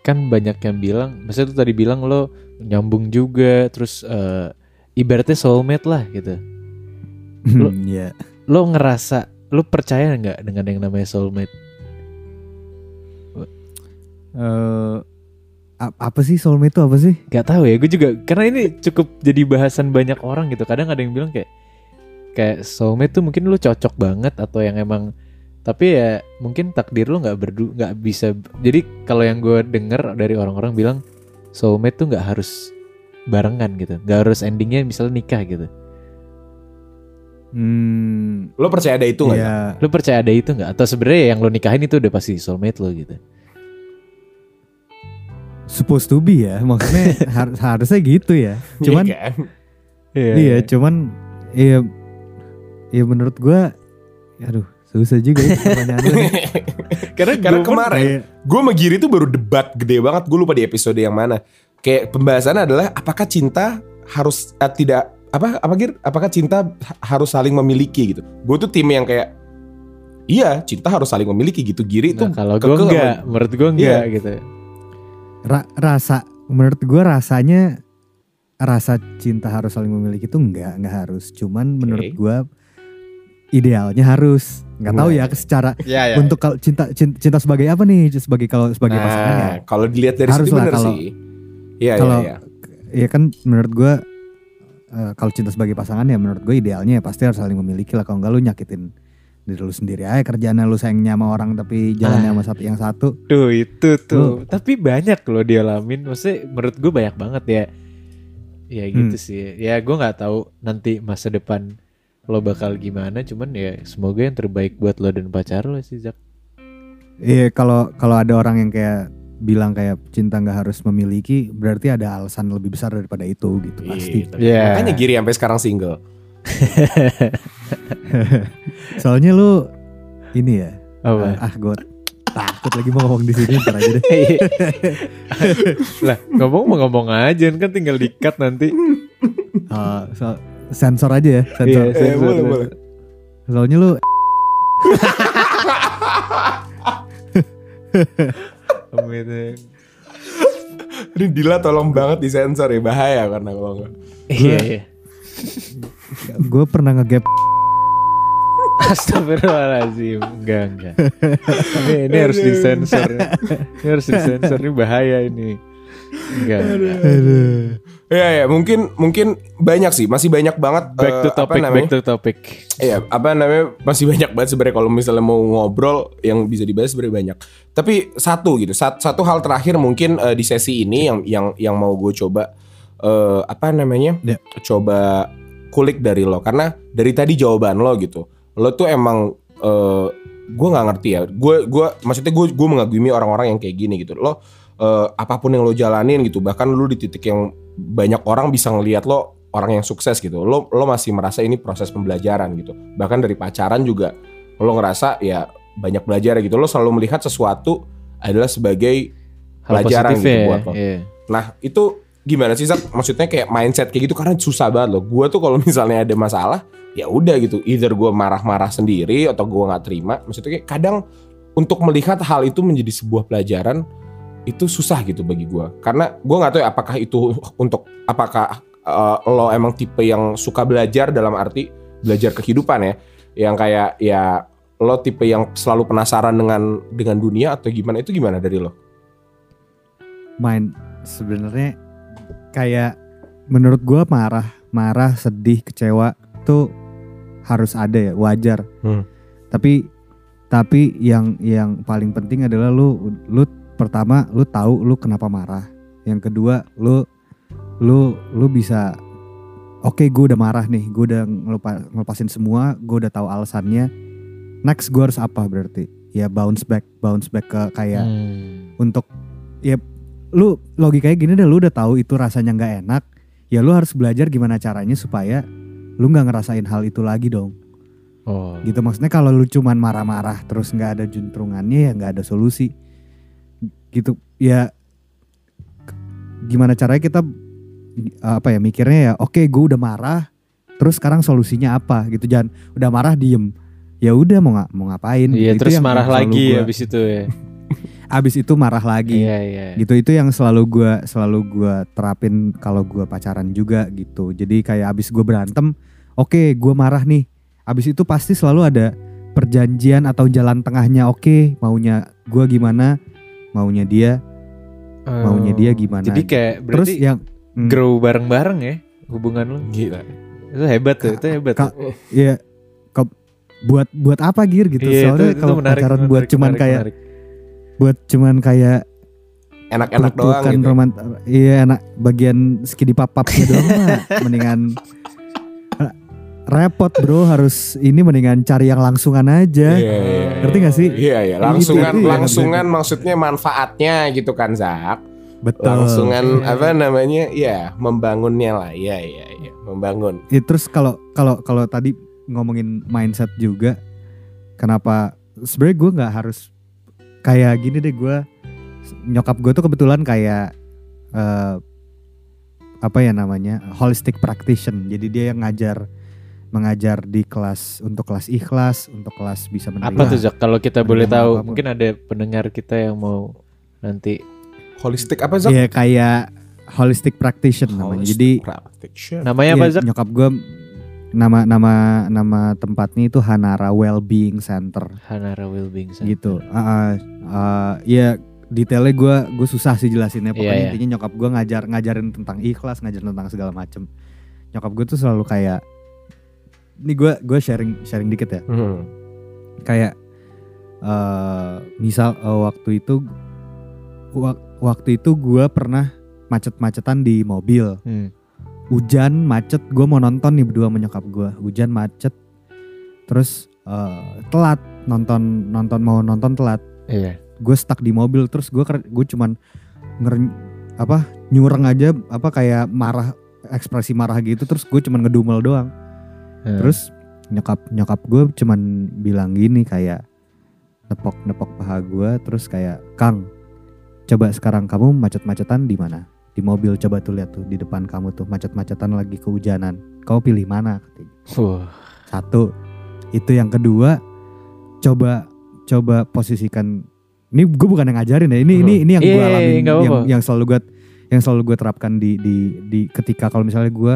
kan banyak yang bilang maksudnya tuh tadi bilang lo nyambung juga terus eh, ibaratnya soulmate lah gitu lo- Iya. lo ngerasa lo percaya nggak dengan yang namanya soulmate Eh, a- apa sih soulmate itu apa sih Gak tahu ya, gue juga karena ini cukup jadi bahasan banyak orang gitu. Kadang ada yang bilang kayak kayak soulmate tuh mungkin lu cocok banget atau yang emang tapi ya mungkin takdir lu nggak berdu nggak bisa. Jadi kalau yang gue denger dari orang-orang bilang soulmate tuh nggak harus barengan gitu, nggak harus endingnya misalnya nikah gitu. hmm Lo percaya ada itu nggak? ya? ya Lu percaya ada itu nggak? Atau sebenarnya yang lu nikahin itu udah pasti soulmate lo gitu? supposed to be ya maksudnya har- harusnya gitu ya cuman Iya kan? iya cuman iya iya menurut gua aduh susah juga ya Karena, Karena gua pun- kemarin Kayak- gue sama Giri tuh baru debat gede banget. Gue lupa di episode yang mana. Kayak pembahasannya adalah apakah cinta harus eh, tidak apa apa Gir? Apakah cinta ha- harus saling memiliki gitu? Gue tuh tim yang kayak iya cinta harus saling memiliki gitu. Giri Nah, tuh kalau gue enggak, menurut gue enggak gitu. ra- rasa menurut gua rasanya rasa cinta harus saling memiliki itu enggak enggak harus cuman menurut gua idealnya harus nggak tahu ya Nah. secara Ya ya. untuk kalau cinta, cinta cinta sebagai apa nih sebagai kalau sebagai pasangan ya Nah, kalau dilihat dari Harus situ lah kalau- sih. Iya, iya, kalau- iya. ya kan menurut gue eh, kalau cinta sebagai pasangan ya menurut gue idealnya ya pasti harus saling memiliki lah kalau enggak lu nyakitin diri lu sendiri aja kerjaan lu sayangnya sama orang tapi jalannya Ah. sama satu yang satu Tuh itu tuh. Tapi banyak loh dialamin. Maksudnya menurut gue banyak banget ya. Ya gitu Hmm. sih. Ya gue nggak tahu nanti masa depan lo bakal gimana. Cuman ya semoga yang terbaik buat lo dan pacar lo sih Zak. Iya kalau kalau ada orang yang kayak bilang kayak cinta nggak harus memiliki berarti ada alasan lebih besar daripada itu gitu pasti. Gitu. Iya. Makanya Giri sampai sekarang single. Soalnya lu ini ya. Apa? Ah gue takut lagi mau ngomong di sini ntar aja deh. lah ngomong mau ngomong aja kan tinggal dikat nanti. Ah, so- sensor aja ya sensor. Iya, sensor, boleh, sensor. boleh. Soalnya lu. Ini Dila tolong banget disensor ya bahaya karena kalau enggak. Iya iya. gue pernah ngegap Astagfirullahaladzim Enggak enggak Ini, ini harus disensor Ini harus disensor Ini bahaya ini Enggak. Aduh. Ya ya mungkin mungkin banyak sih masih banyak banget Back to eh, topic apa namanya Back to topic Iya, apa namanya masih banyak banget sebenarnya kalau misalnya mau ngobrol yang bisa dibahas sebenarnya banyak. Tapi satu gitu, sat- satu hal terakhir mungkin eh, di sesi ini yang yang yang mau gue coba eh, apa namanya? Ya. Coba kulik dari lo karena dari tadi jawaban lo gitu. Lo tuh emang eh, gue nggak ngerti ya. Gue gua maksudnya gue gue mengagumi orang-orang yang kayak gini gitu. Lo eh, apa pun yang lo jalanin gitu, bahkan lo di titik yang banyak orang bisa ngelihat lo orang yang sukses gitu. Lo lo masih merasa ini proses pembelajaran gitu. Bahkan dari pacaran juga lo ngerasa ya banyak belajar gitu. Lo selalu melihat sesuatu adalah sebagai Hal pelajaran gitu ya, buat lo. iya. Nah, itu gimana sih Zak? Maksudnya kayak mindset kayak gitu karena susah banget loh. Gua tuh kalau misalnya ada masalah, ya udah gitu. Either gua marah-marah sendiri atau gua nggak terima. Maksudnya kayak kadang untuk melihat hal itu menjadi sebuah pelajaran itu susah gitu bagi gua. Karena gua nggak tahu ya apakah itu untuk apakah eh, lo emang tipe yang suka belajar dalam arti belajar kehidupan ya, yang kayak ya lo tipe yang selalu penasaran dengan dengan dunia atau gimana itu gimana dari lo? main sebenarnya kayak menurut gua marah marah sedih kecewa tuh harus ada ya wajar Hmm. tapi tapi yang yang paling penting adalah lu lu pertama lu tahu lu kenapa marah. Yang kedua lu lu lu bisa oke gue udah marah nih gue udah ngelupa, ngelepasin semua gue udah tahu alasannya. Next gue harus apa berarti? Ya bounce back bounce back ke kayak Hmm. untuk ya lu logikanya gini deh lu udah tahu itu rasanya nggak enak ya lu harus belajar gimana caranya supaya lu nggak ngerasain hal itu lagi dong. Oh. gitu maksudnya kalau lu cuman marah-marah terus nggak ada juntrungannya ya nggak ada solusi gitu ya gimana caranya kita apa ya mikirnya ya oke gue udah marah terus sekarang solusinya apa gitu. Jangan udah marah diem. Ya udah mau nggak mau ngapain? Iya Itu terus yang marah lagi gua- habis itu ya. abis itu marah lagi. Iya iya. gitu itu yang selalu gua selalu gua terapin kalau gua pacaran juga gitu. Jadi kayak abis gue berantem oke gua marah nih. Abis itu pasti selalu ada perjanjian atau jalan tengahnya oke maunya gua gimana maunya dia maunya dia gimana Oh, Jadi kayak terus berarti yang hmm, grow bareng-bareng ya hubungan lu. Gila. Itu hebat tuh, itu hebat. Ka- tuh. ya kok buat buat apa gir gitu Iya, soalnya kalau pacaran buat cuman kayak buat cuman kayak Enak-enak doang gitu. romant- iya enak bagian skidi papapnya doang mah mendingan repot bro harus ini mendingan cari yang langsungan aja Iya, iya. ngerti gak sih Iya iya, Gitu, langsungan iya, langsungan maksudnya manfaatnya gitu kan Zak. betul Langsungan Iya. apa namanya? Ya, membangunnya lah. Iya iya iya, membangun. Ya, terus kalau kalau kalau tadi ngomongin mindset juga kenapa sebenarnya gue nggak harus kayak gini deh gue nyokap gue tuh kebetulan kayak eh, apa ya namanya holistic practitioner jadi dia yang ngajar mengajar di kelas untuk kelas ikhlas untuk kelas bisa menerima Apa tuh Zak? Kalau kita boleh tahu, apa pun. mungkin ada pendengar kita yang mau nanti Holistik apa Zak? ya kayak holistic practitioner namanya jadi practitioner. namanya apa Iya, Zak? nyokap gue nama nama nama tempatnya itu Hanara Wellbeing Center Hanara Wellbeing Center. gitu. Uh, uh, uh, ya detailnya gue gue susah sih jelasinnya. Pokoknya Iya, iya. intinya nyokap gue ngajar ngajarin tentang ikhlas, ngajarin tentang segala macem. Nyokap gue tuh selalu kayak, ini gue gue sharing sharing dikit ya. Hmm. Kayak eh misal eh, waktu itu wak- waktu itu gue pernah macet-macetan di mobil. Hmm. Hujan macet, gue mau nonton nih berdua sama nyokap gue. Hujan macet, terus eh, telat nonton nonton mau nonton telat Iya. gue stuck di mobil terus gue gue cuman nger apa nyureng aja apa kayak marah ekspresi marah gitu terus gue cuman ngedumel doang Hmm. terus nyokap nyokap gue cuman bilang gini kayak nepok nepok paha gue terus kayak Kang coba sekarang kamu macet-macetan di mana di mobil coba tuh lihat tuh di depan kamu tuh macet-macetan lagi kehujanan kamu pilih mana. Satu. Itu yang kedua coba coba posisikan ini gue bukan yang ngajarin ya. Ini ini ini yang gue Iya, alamin nggak yang, yang selalu gue yang selalu gue terapkan di di di ketika kalau misalnya gue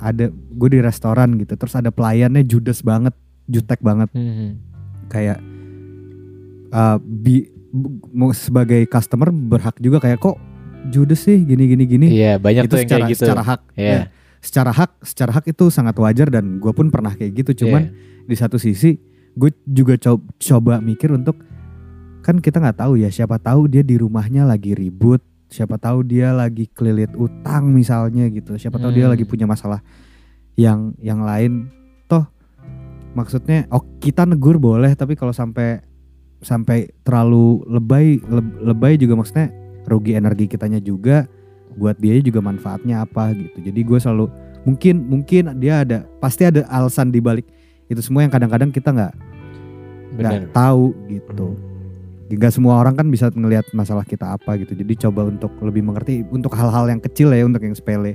ada gue di restoran gitu terus ada pelayannya judes banget, jutek banget Hmm. kayak uh, bi mau sebagai customer berhak juga kayak kok judes sih gini gini gini. Iya, banyak itu tuh yang secara kayak gitu. secara hak. Iya. ya. Secara hak, secara hak itu sangat wajar dan gue pun pernah kayak gitu. Cuman Iya. di satu sisi gue juga coba, coba mikir untuk kan kita nggak tahu ya siapa tahu dia di rumahnya lagi ribut siapa tahu dia lagi kelilit utang misalnya gitu. Siapa tahu dia Hmm. lagi punya masalah yang yang lain. Toh maksudnya oh kita negur boleh tapi kalau sampai sampai terlalu lebay leb- lebay juga maksudnya rugi energi kitanya juga buat dia juga manfaatnya apa gitu. Jadi gue selalu mungkin mungkin dia ada pasti ada alasan di balik itu semua yang kadang-kadang kita nggak nggak tahu gitu. Hmm. Gak semua orang kan bisa ngelihat masalah kita apa gitu. Jadi coba untuk lebih mengerti untuk hal-hal yang kecil ya untuk yang sepele.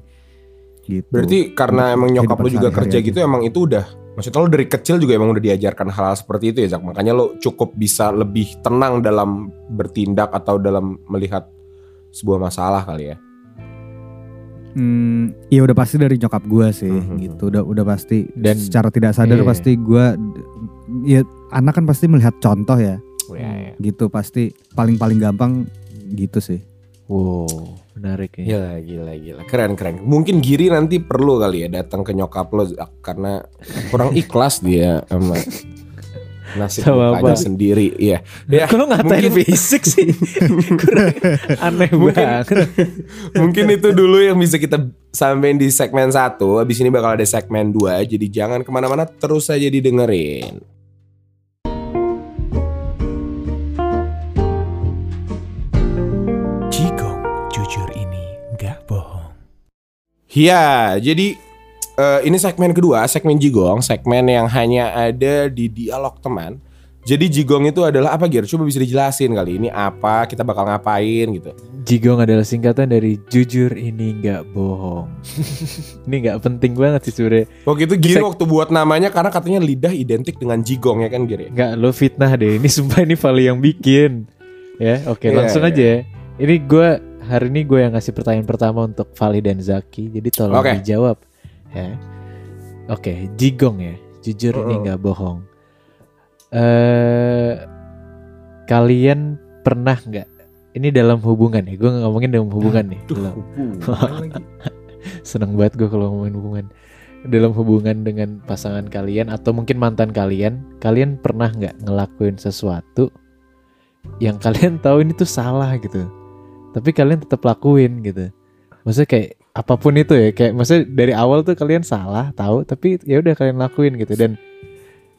Gitu. Berarti karena Untuk emang nyokap lu juga kerja aja. gitu emang itu udah Maksudnya lu dari kecil juga emang udah diajarkan hal-hal seperti itu ya Zak? Makanya lu cukup bisa lebih tenang dalam bertindak atau dalam melihat sebuah masalah kali ya? Hmm, iya udah pasti dari nyokap gue sih Mhm. gitu. Udah udah pasti Dan- secara tidak sadar iya. pasti gue ya anak kan pasti melihat contoh ya Ya, gitu pasti paling paling gampang gitu sih Wow, menarik ya. Gila, gila, gila. Keren, keren. Mungkin Giri nanti perlu kali ya datang ke nyokap lo karena kurang ikhlas dia sama nasib Sama mukanya apa? sendiri. Iya. Ya, lu ngatain mungkin- fisik sih? Kurang aneh Mungkin- banget. Mungkin itu dulu yang bisa kita sampein di segmen 1 Habis ini bakal ada segmen 2 Jadi jangan ke mana-mana terus saja didengerin Ya, jadi eh, ini segmen kedua, segmen Jigong, segmen yang hanya ada di dialog teman. Jadi Jigong itu adalah apa Gir? Coba bisa dijelasin kali ini apa, kita bakal ngapain gitu. Jigong adalah singkatan dari jujur ini nggak bohong. ini nggak penting banget sih sebenarnya. Waktu itu Giri Seg- waktu buat namanya karena katanya lidah identik dengan Jigong ya kan Giri? Nggak lo fitnah deh. Ini sumpah ini Vali yang bikin. Ya, oke Iya, langsung iya. aja. ya. Ini gue hari ini gue yang ngasih pertanyaan pertama untuk Vali dan Zaki. Jadi tolong Oke. dijawab. Ya. Oke, Jigong ya. Jujur ini Uh-uh. nggak bohong. Eh kalian pernah nggak? Ini dalam hubungan ya. Gue ngomongin dalam hubungan nih. Dalam- Seneng banget gue kalau ngomongin hubungan Dalam hubungan dengan pasangan kalian Atau mungkin mantan kalian Kalian pernah nggak ngelakuin sesuatu Yang kalian tahu ini tuh salah gitu Tapi kalian tetap lakuin gitu Maksudnya kayak apa pun itu ya Kayak maksudnya dari awal tuh kalian salah tahu Tapi ya udah kalian lakuin gitu Dan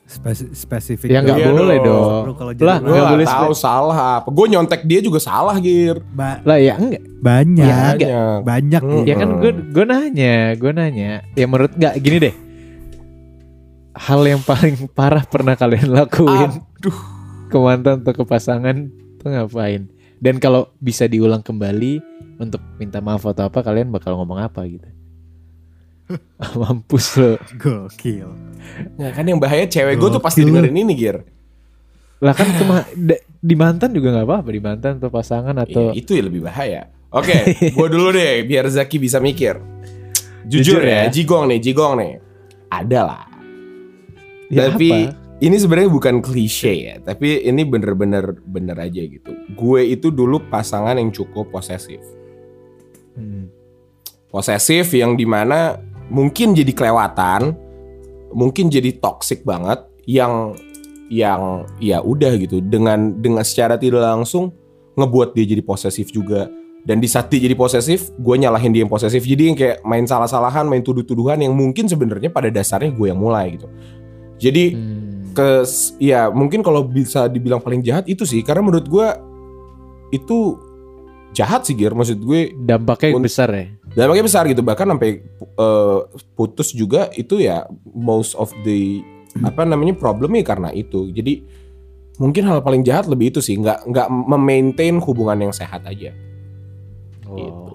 Spesi- spesifik ya nggak Iya boleh dong. dong kalau Lah, nggak gak boleh tahu salah apa. Gue nyontek dia juga salah Gir. ba- Lah ya enggak banyak Ya, enggak. Banyak. banyak Hmm. Ya kan gue gue nanya, gue nanya. Ya menurut nggak gini deh. Hal yang paling parah pernah kalian lakuin Aduh. ke mantan atau ke pasangan tuh ngapain? Dan kalau bisa diulang kembali untuk minta maaf atau apa, kalian bakal ngomong apa gitu? Mampus lo. gokil Ya kan yang bahaya cewek gue tuh pasti dengerin ini Gir. Lah kan da- di mantan juga nggak apa-apa di mantan atau pasangan atau Iya, itu ya lebih bahaya. Oke, gue dulu deh biar Zaki bisa mikir. Jujur, Jujur ya, ya. Jigong nih, Jigong nih. ada lah. Ya tapi apa? Ini sebenarnya bukan klise ya, tapi ini bener-bener bener aja gitu. Gue itu dulu pasangan yang cukup posesif. Hmm. Posesif yang di mana mungkin jadi kelewatan, mungkin jadi toxic banget, yang yang ya udah gitu dengan dengan secara tidak langsung ngebuat dia jadi posesif juga. Dan di saat dia jadi posesif, gue nyalahin dia yang posesif. Jadi yang kayak main salah-salahan, main tuduh-tuduhan yang mungkin sebenarnya pada dasarnya gue yang mulai gitu. Jadi Hmm. Ke ya mungkin kalau bisa dibilang paling jahat itu sih karena menurut gue itu jahat sih Gir maksud gue Dampaknya besar ya. dampaknya besar gitu bahkan sampai eh, putus juga itu ya most of the apa namanya problemnya karena itu jadi mungkin hal paling jahat lebih itu sih nggak nggak memaintain hubungan yang sehat aja Oh.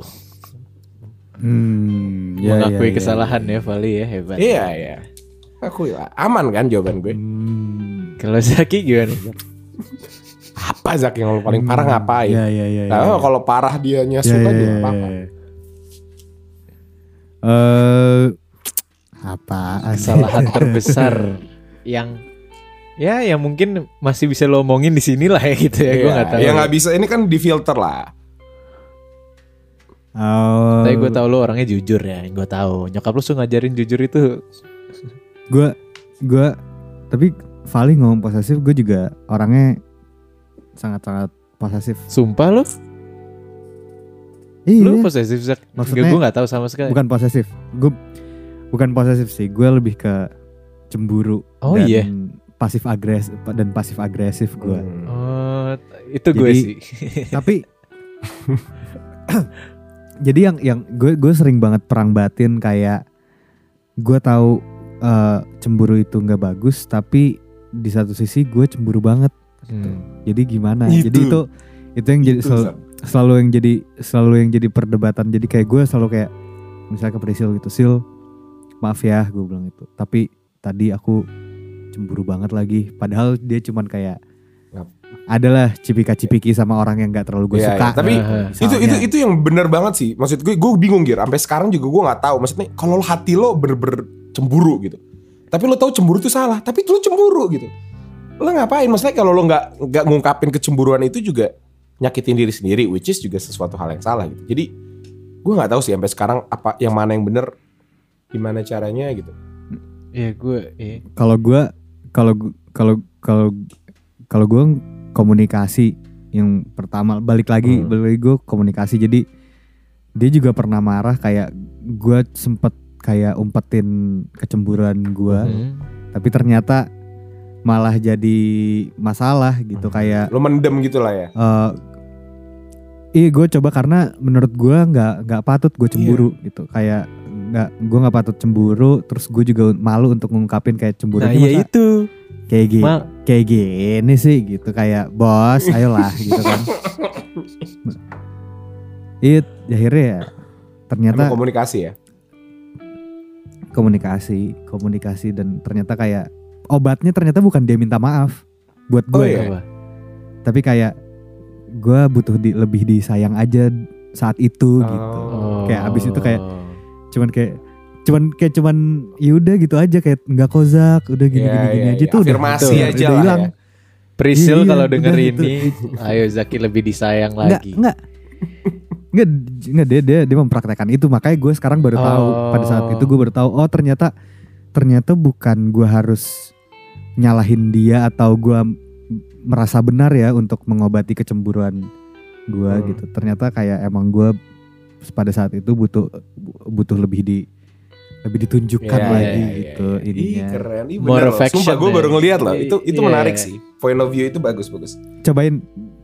Hmm, ya, Mengakui ya, ya, kesalahan ya. ya Vali ya hebat. iya iya aku aman kan jawaban gue Hmm. Kalau Zaki gimana? apa Zak yang paling parah Hmm, ngapain Ya ya ya. Nah, ya. kalau parah dia Ya, suka ya, juga ya, nggak apa-apa ya. Eh apaan? Kesalahan terbesar yang ya yang mungkin masih bisa lo omongin di sini lah ya gitu ya. Gue Iya, nggak tahu. Ya nggak bisa ini kan di filter lah. Oh, Tapi gue tahu lo orangnya jujur ya. Gue tahu. Nyokap lo suka ngajarin jujur itu. Gue gue tapi Vali ngomong posesif gue juga orangnya sangat-sangat posesif. Sumpah lo? Iya. Lo posesif Zak? Maksudnya- gue nggak tahu sama sekali. bukan posesif. Gue bukan posesif sih. Gue lebih ke cemburu Oh, dan iya. pasif agresif dan pasif agresif gue. Hmm. Oh, itu gue sih. Tapi jadi yang yang gue gue sering banget perang batin kayak gue tahu eh, cemburu itu nggak bagus tapi di satu sisi gue cemburu banget. Hmm. Jadi gimana? Itu. Jadi itu itu yang jadi Itu, selalu, Zak. selalu yang jadi selalu yang jadi perdebatan. Jadi kayak gue selalu kayak misalnya ke Prisil gitu, Sil, maaf ya gue bilang itu. Tapi tadi aku cemburu banget lagi. Padahal dia cuman kayak adalah cipika-cipiki sama orang yang nggak terlalu gue Iya, suka. iya. Tapi Aha. itu itu itu yang bener banget sih. Maksud gue gue bingung Gir. Sampai sekarang juga gue nggak tahu. Maksudnya kalau hati lo ber, cemburu gitu. Tapi lo tahu cemburu itu salah. Tapi lo cemburu gitu. Lo ngapain? Maksudnya kalau lo nggak nggak ngungkapin kecemburuan itu juga nyakitin diri sendiri. Which is juga sesuatu hal yang salah gitu. Jadi gue nggak tahu sih sampai sekarang apa yang mana yang bener. Gimana caranya gitu. Iya gue. Iya. Kalau gue kalau kalau kalau kalau gue komunikasi yang pertama balik lagi Hmm. balik lagi gue komunikasi jadi dia juga pernah marah kayak gue sempet kayak umpetin kecemburuan gue Hmm. tapi ternyata malah jadi masalah gitu Hmm. kayak Lo mendem gitu lah ya. eh iya gue coba karena menurut gue nggak nggak patut gue cemburu Iya. gitu kayak nggak gue nggak patut cemburu terus gue juga malu untuk ngungkapin kayak cemburu Nah iya itu. kayak gini Ma- kayak gini sih gitu kayak bos ayolah gitu kan it akhirnya ya ternyata Emang komunikasi ya. Komunikasi komunikasi dan ternyata kayak obatnya ternyata bukan dia minta maaf buat gue Oh, ya iya. Apa? tapi kayak gue butuh di, lebih disayang aja saat itu gitu Oh. Kayak abis itu kayak- cuman kayak cuman kayak cuman yaudah gitu aja kayak nggak kozak udah gini Iya, gini gini iya, aja iya. tuh Afirmasi udah, aja udah lah hilang ya. Prisil Iya, kalau denger gitu. ini, ayo Zaki lebih disayang lagi. nggak nggak nggak dia dia dia mempraktekkan itu makanya gue sekarang baru tahu Oh. pada saat itu gue baru tahu oh ternyata ternyata bukan gue harus nyalahin dia atau gue merasa benar ya untuk mengobati kecemburuan gue Hmm. gitu ternyata kayak emang gue pada saat itu butuh butuh lebih di lebih ditunjukkan Iya, lagi iya, iya, gitu iya. ininya Ih, keren. Ih, More bener loh. affection Sumpah gue ya. baru ngeliat loh. Itu itu Iya. menarik sih. Point of view itu bagus bagus. cobain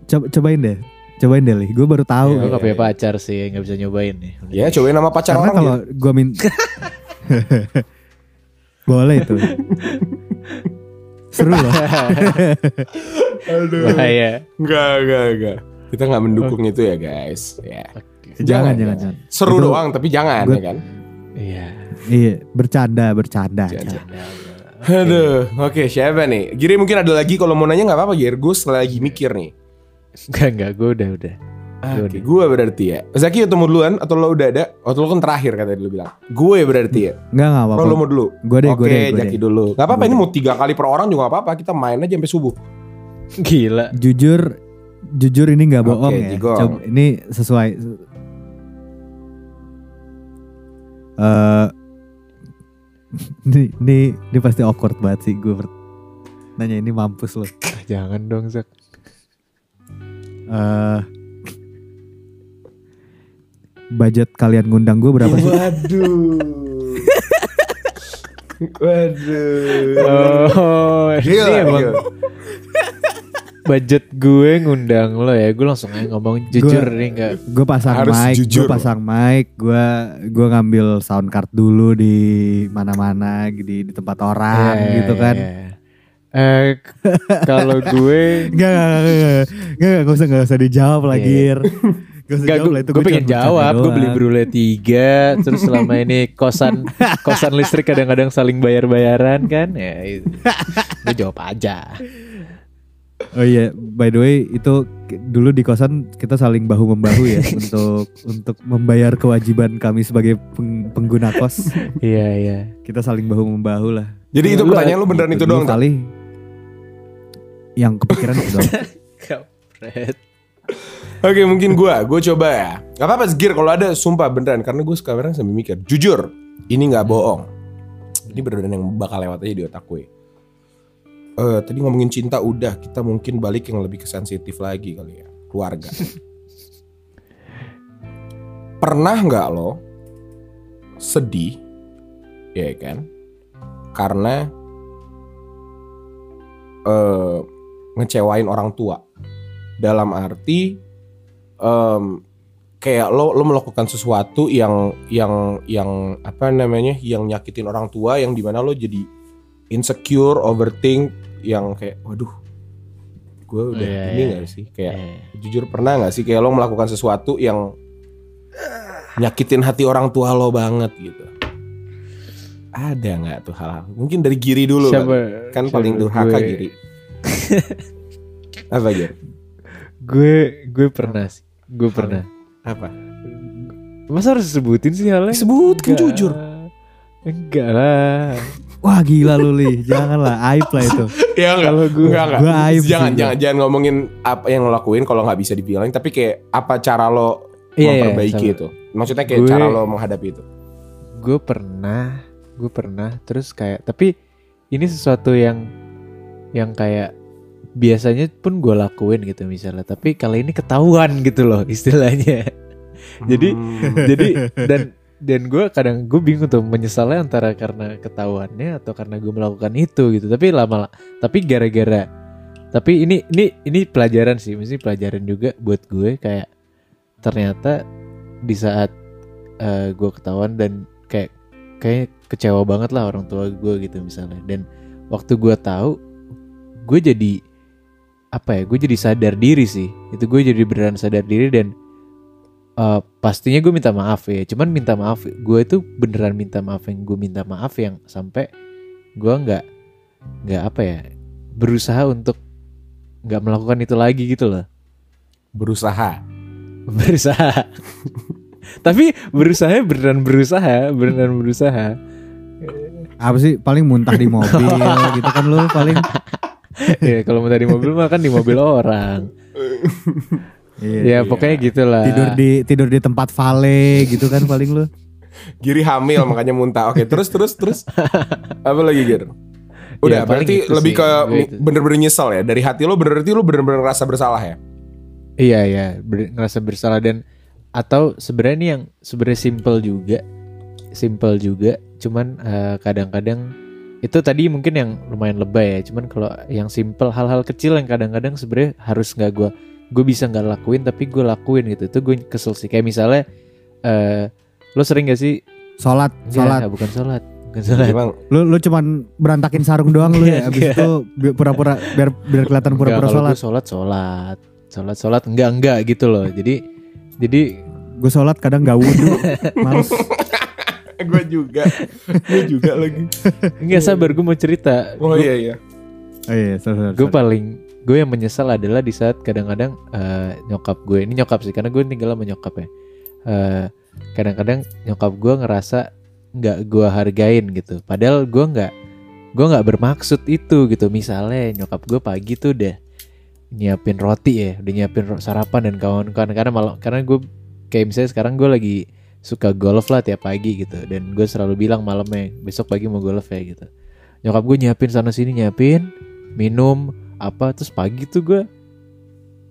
coba, cobain deh cobain deh gue baru tahu Gue Iya, gak punya pacar sih, gak bisa nyobain nih. Ya cobain nama pacar karena orang kalau dia. gue min boleh itu seru loh Aduh. Bahaya. Enggak enggak enggak. Kita nggak mendukung itu ya guys. Ya. jangan Jangan, jangan jangan Seru Itu- doang tapi jangan Gue- ya kan. Iya. iya bercanda bercanda jangan. Aduh, oke siapa nih? Giri mungkin ada lagi kalau mau nanya nggak apa-apa Gir. Gue lagi mikir nih. Enggak, enggak, gue udah, udah. Oke, Yaudah. gue berarti ya. Zaki ketemu duluan atau lo udah ada? Atau lo kan terakhir kata lu bilang. Gue berarti ya. Enggak enggak apa-apa. lo mau dulu? Gue deh, Oke, gue deh, gue Jaki deh. dulu. Gak apa-apa, Gue ini mau tiga kali per orang juga gak apa-apa. Kita main aja sampai subuh. Gila. Jujur, jujur ini nggak Oke, bohong ya. Jigong. Coba, ini sesuai. Eh, ini, ini, ini pasti awkward banget sih gue nanya ini mampus. Ah, Jangan dong Zak. Eh, budget kalian ngundang gue berapa sih? Waduh. Waduh. Oh, ini Gila, emang gila. budget gue ngundang lo ya. Gue langsung aja ngomong jujur nih enggak. Gue pasang Harus mic, jujur. gue pasang mic, gue gue ngambil sound card dulu di mana-mana di di tempat orang Iya, gitu iya, kan. iya. Eh kalau gue Gak, gak, gak, gak, gak, gak, usah, gak usah dijawab lagi. Iya. Ir. Gak usah Enggak, jawab gue, lah itu gue gua pengen jawab, gue beli brule tiga, terus selama ini kosan kosan listrik kadang-kadang saling bayar-bayaran kan, ya itu. gue jawab aja. Oh iya, by the way itu dulu di kosan kita saling bahu membahu ya untuk untuk membayar kewajiban kami sebagai peng- pengguna kos. Iya iya. Kita saling bahu membahu lah. Jadi itu pertanyaan lu beneran itu Dulu doang. kali yang kepikiran itu doang. Kampret. Oke mungkin gue, gue coba ya. Gak apa-apa Zgir kalau ada sumpah beneran karena gue sekarang sambil mikir. Jujur, ini nggak bohong. Ini beneran yang bakal lewat aja di otak gue. Eh tadi ngomongin cinta udah, kita mungkin balik yang lebih ke sensitif lagi kali ya, keluarga. Pernah nggak lo sedih, ya kan? Karena eh ngecewain orang tua. Dalam arti em, kayak lo lo melakukan sesuatu yang yang yang apa namanya yang nyakitin orang tua yang di mana lo jadi insecure overthink yang kayak waduh gue udah Iya, ini iya. gak sih? Kayak Eh, jujur pernah nggak sih kayak lo melakukan sesuatu yang nyakitin hati orang tua lo banget gitu. Ada nggak tuh hal-hal? Mungkin dari Giri dulu siapa, kali. kan siapa? paling durhaka gue, Giri. Apa Giri Gue gue pernah sih. Gue pernah. apa Masa harus disebutin sih halnya? Sebutkan Enggak. jujur. Enggak lah. Wah gila lu li, janganlah aib lah itu. ya enggak Kalau gue Enggak, enggak. Gua aib sih, jangan, gua. jangan, jangan ngomongin apa yang lo lakuin kalau nggak bisa dibilang, tapi kayak apa cara lo Iya, iya, memperbaiki sama. itu. Maksudnya kayak Gue- cara lo menghadapi itu. gue pernah gue pernah terus kayak tapi ini sesuatu yang yang kayak biasanya pun gue lakuin gitu misalnya tapi kali ini ketahuan gitu loh istilahnya. Jadi- Hmm. jadi dan dan gue kadang gue bingung tuh menyesalnya antara karena ketahuannya atau karena gue melakukan itu gitu. Tapi lama tapi gara-gara tapi ini ini ini pelajaran sih mesti pelajaran juga buat gue kayak ternyata di saat eh, gue ketahuan dan kayak kayak kecewa banget lah orang tua gue gitu misalnya. Dan waktu gue tahu gue jadi apa ya gue jadi sadar diri sih. Itu gue jadi beneran sadar diri dan eh, pastinya gue minta maaf ya. Cuman minta maaf gue itu beneran minta maaf yang gue minta maaf yang sampai gue nggak nggak apa ya berusaha untuk nggak melakukan itu lagi gitu loh. Berusaha. berusaha. Tapi berusaha beneran berusaha beneran berusaha. Apa sih paling muntah di mobil gitu kan lu paling. Ya kalau mau dari mobil mah kan di mobil orang Iya. ya pokoknya gitulah Tidur di tidur di tempat vale gitu kan paling lu. Giri hamil makanya muntah. Oke, terus terus terus. Apa lagi Gir? Udah, Ya, berarti itu lebih sih, ke bener-bener nyesel ya. Dari hati lo berarti lo bener-bener ngerasa bersalah ya. Iya iya ber- ngerasa bersalah dan atau sebenarnya ini yang sebenarnya simple juga simple juga cuman eh, kadang-kadang itu tadi mungkin yang lumayan lebay ya cuman kalau yang simple hal-hal kecil yang kadang-kadang sebenarnya harus nggak gue gue bisa nggak lakuin tapi gue lakuin gitu itu gue kesel sih kayak misalnya eh lo sering gak sih Sholat, Enggak, sholat. bukan sholat bukan sholat Emang Lu lu cuman berantakin sarung doang lu ya. Abis Enggak. itu bi- pura-pura biar biar kelihatan pura-pura sholat. gue sholat sholat sholat sholat enggak enggak gitu loh jadi jadi Gue sholat kadang gak wudhu. Males. Gue juga. gue juga lagi. enggak sabar gue mau cerita Oh iya iya. Oh iya, sorry, sorry, gue paling gue yang menyesal adalah di saat kadang-kadang eh, nyokap gue ini nyokap sih karena gue tinggal sama nyokap ya Eh, kadang-kadang nyokap gue ngerasa nggak gue hargain gitu padahal gue nggak gue nggak bermaksud itu gitu misalnya nyokap gue pagi tuh udah nyiapin roti ya udah nyiapin sarapan dan kawan-kawan karena malam karena gue kayak misalnya sekarang gue lagi suka golf lah tiap pagi gitu. Dan gue selalu bilang malamnya besok pagi mau golf ya gitu. Nyokap gue nyiapin sana sini nyiapin minum apa terus pagi tuh gue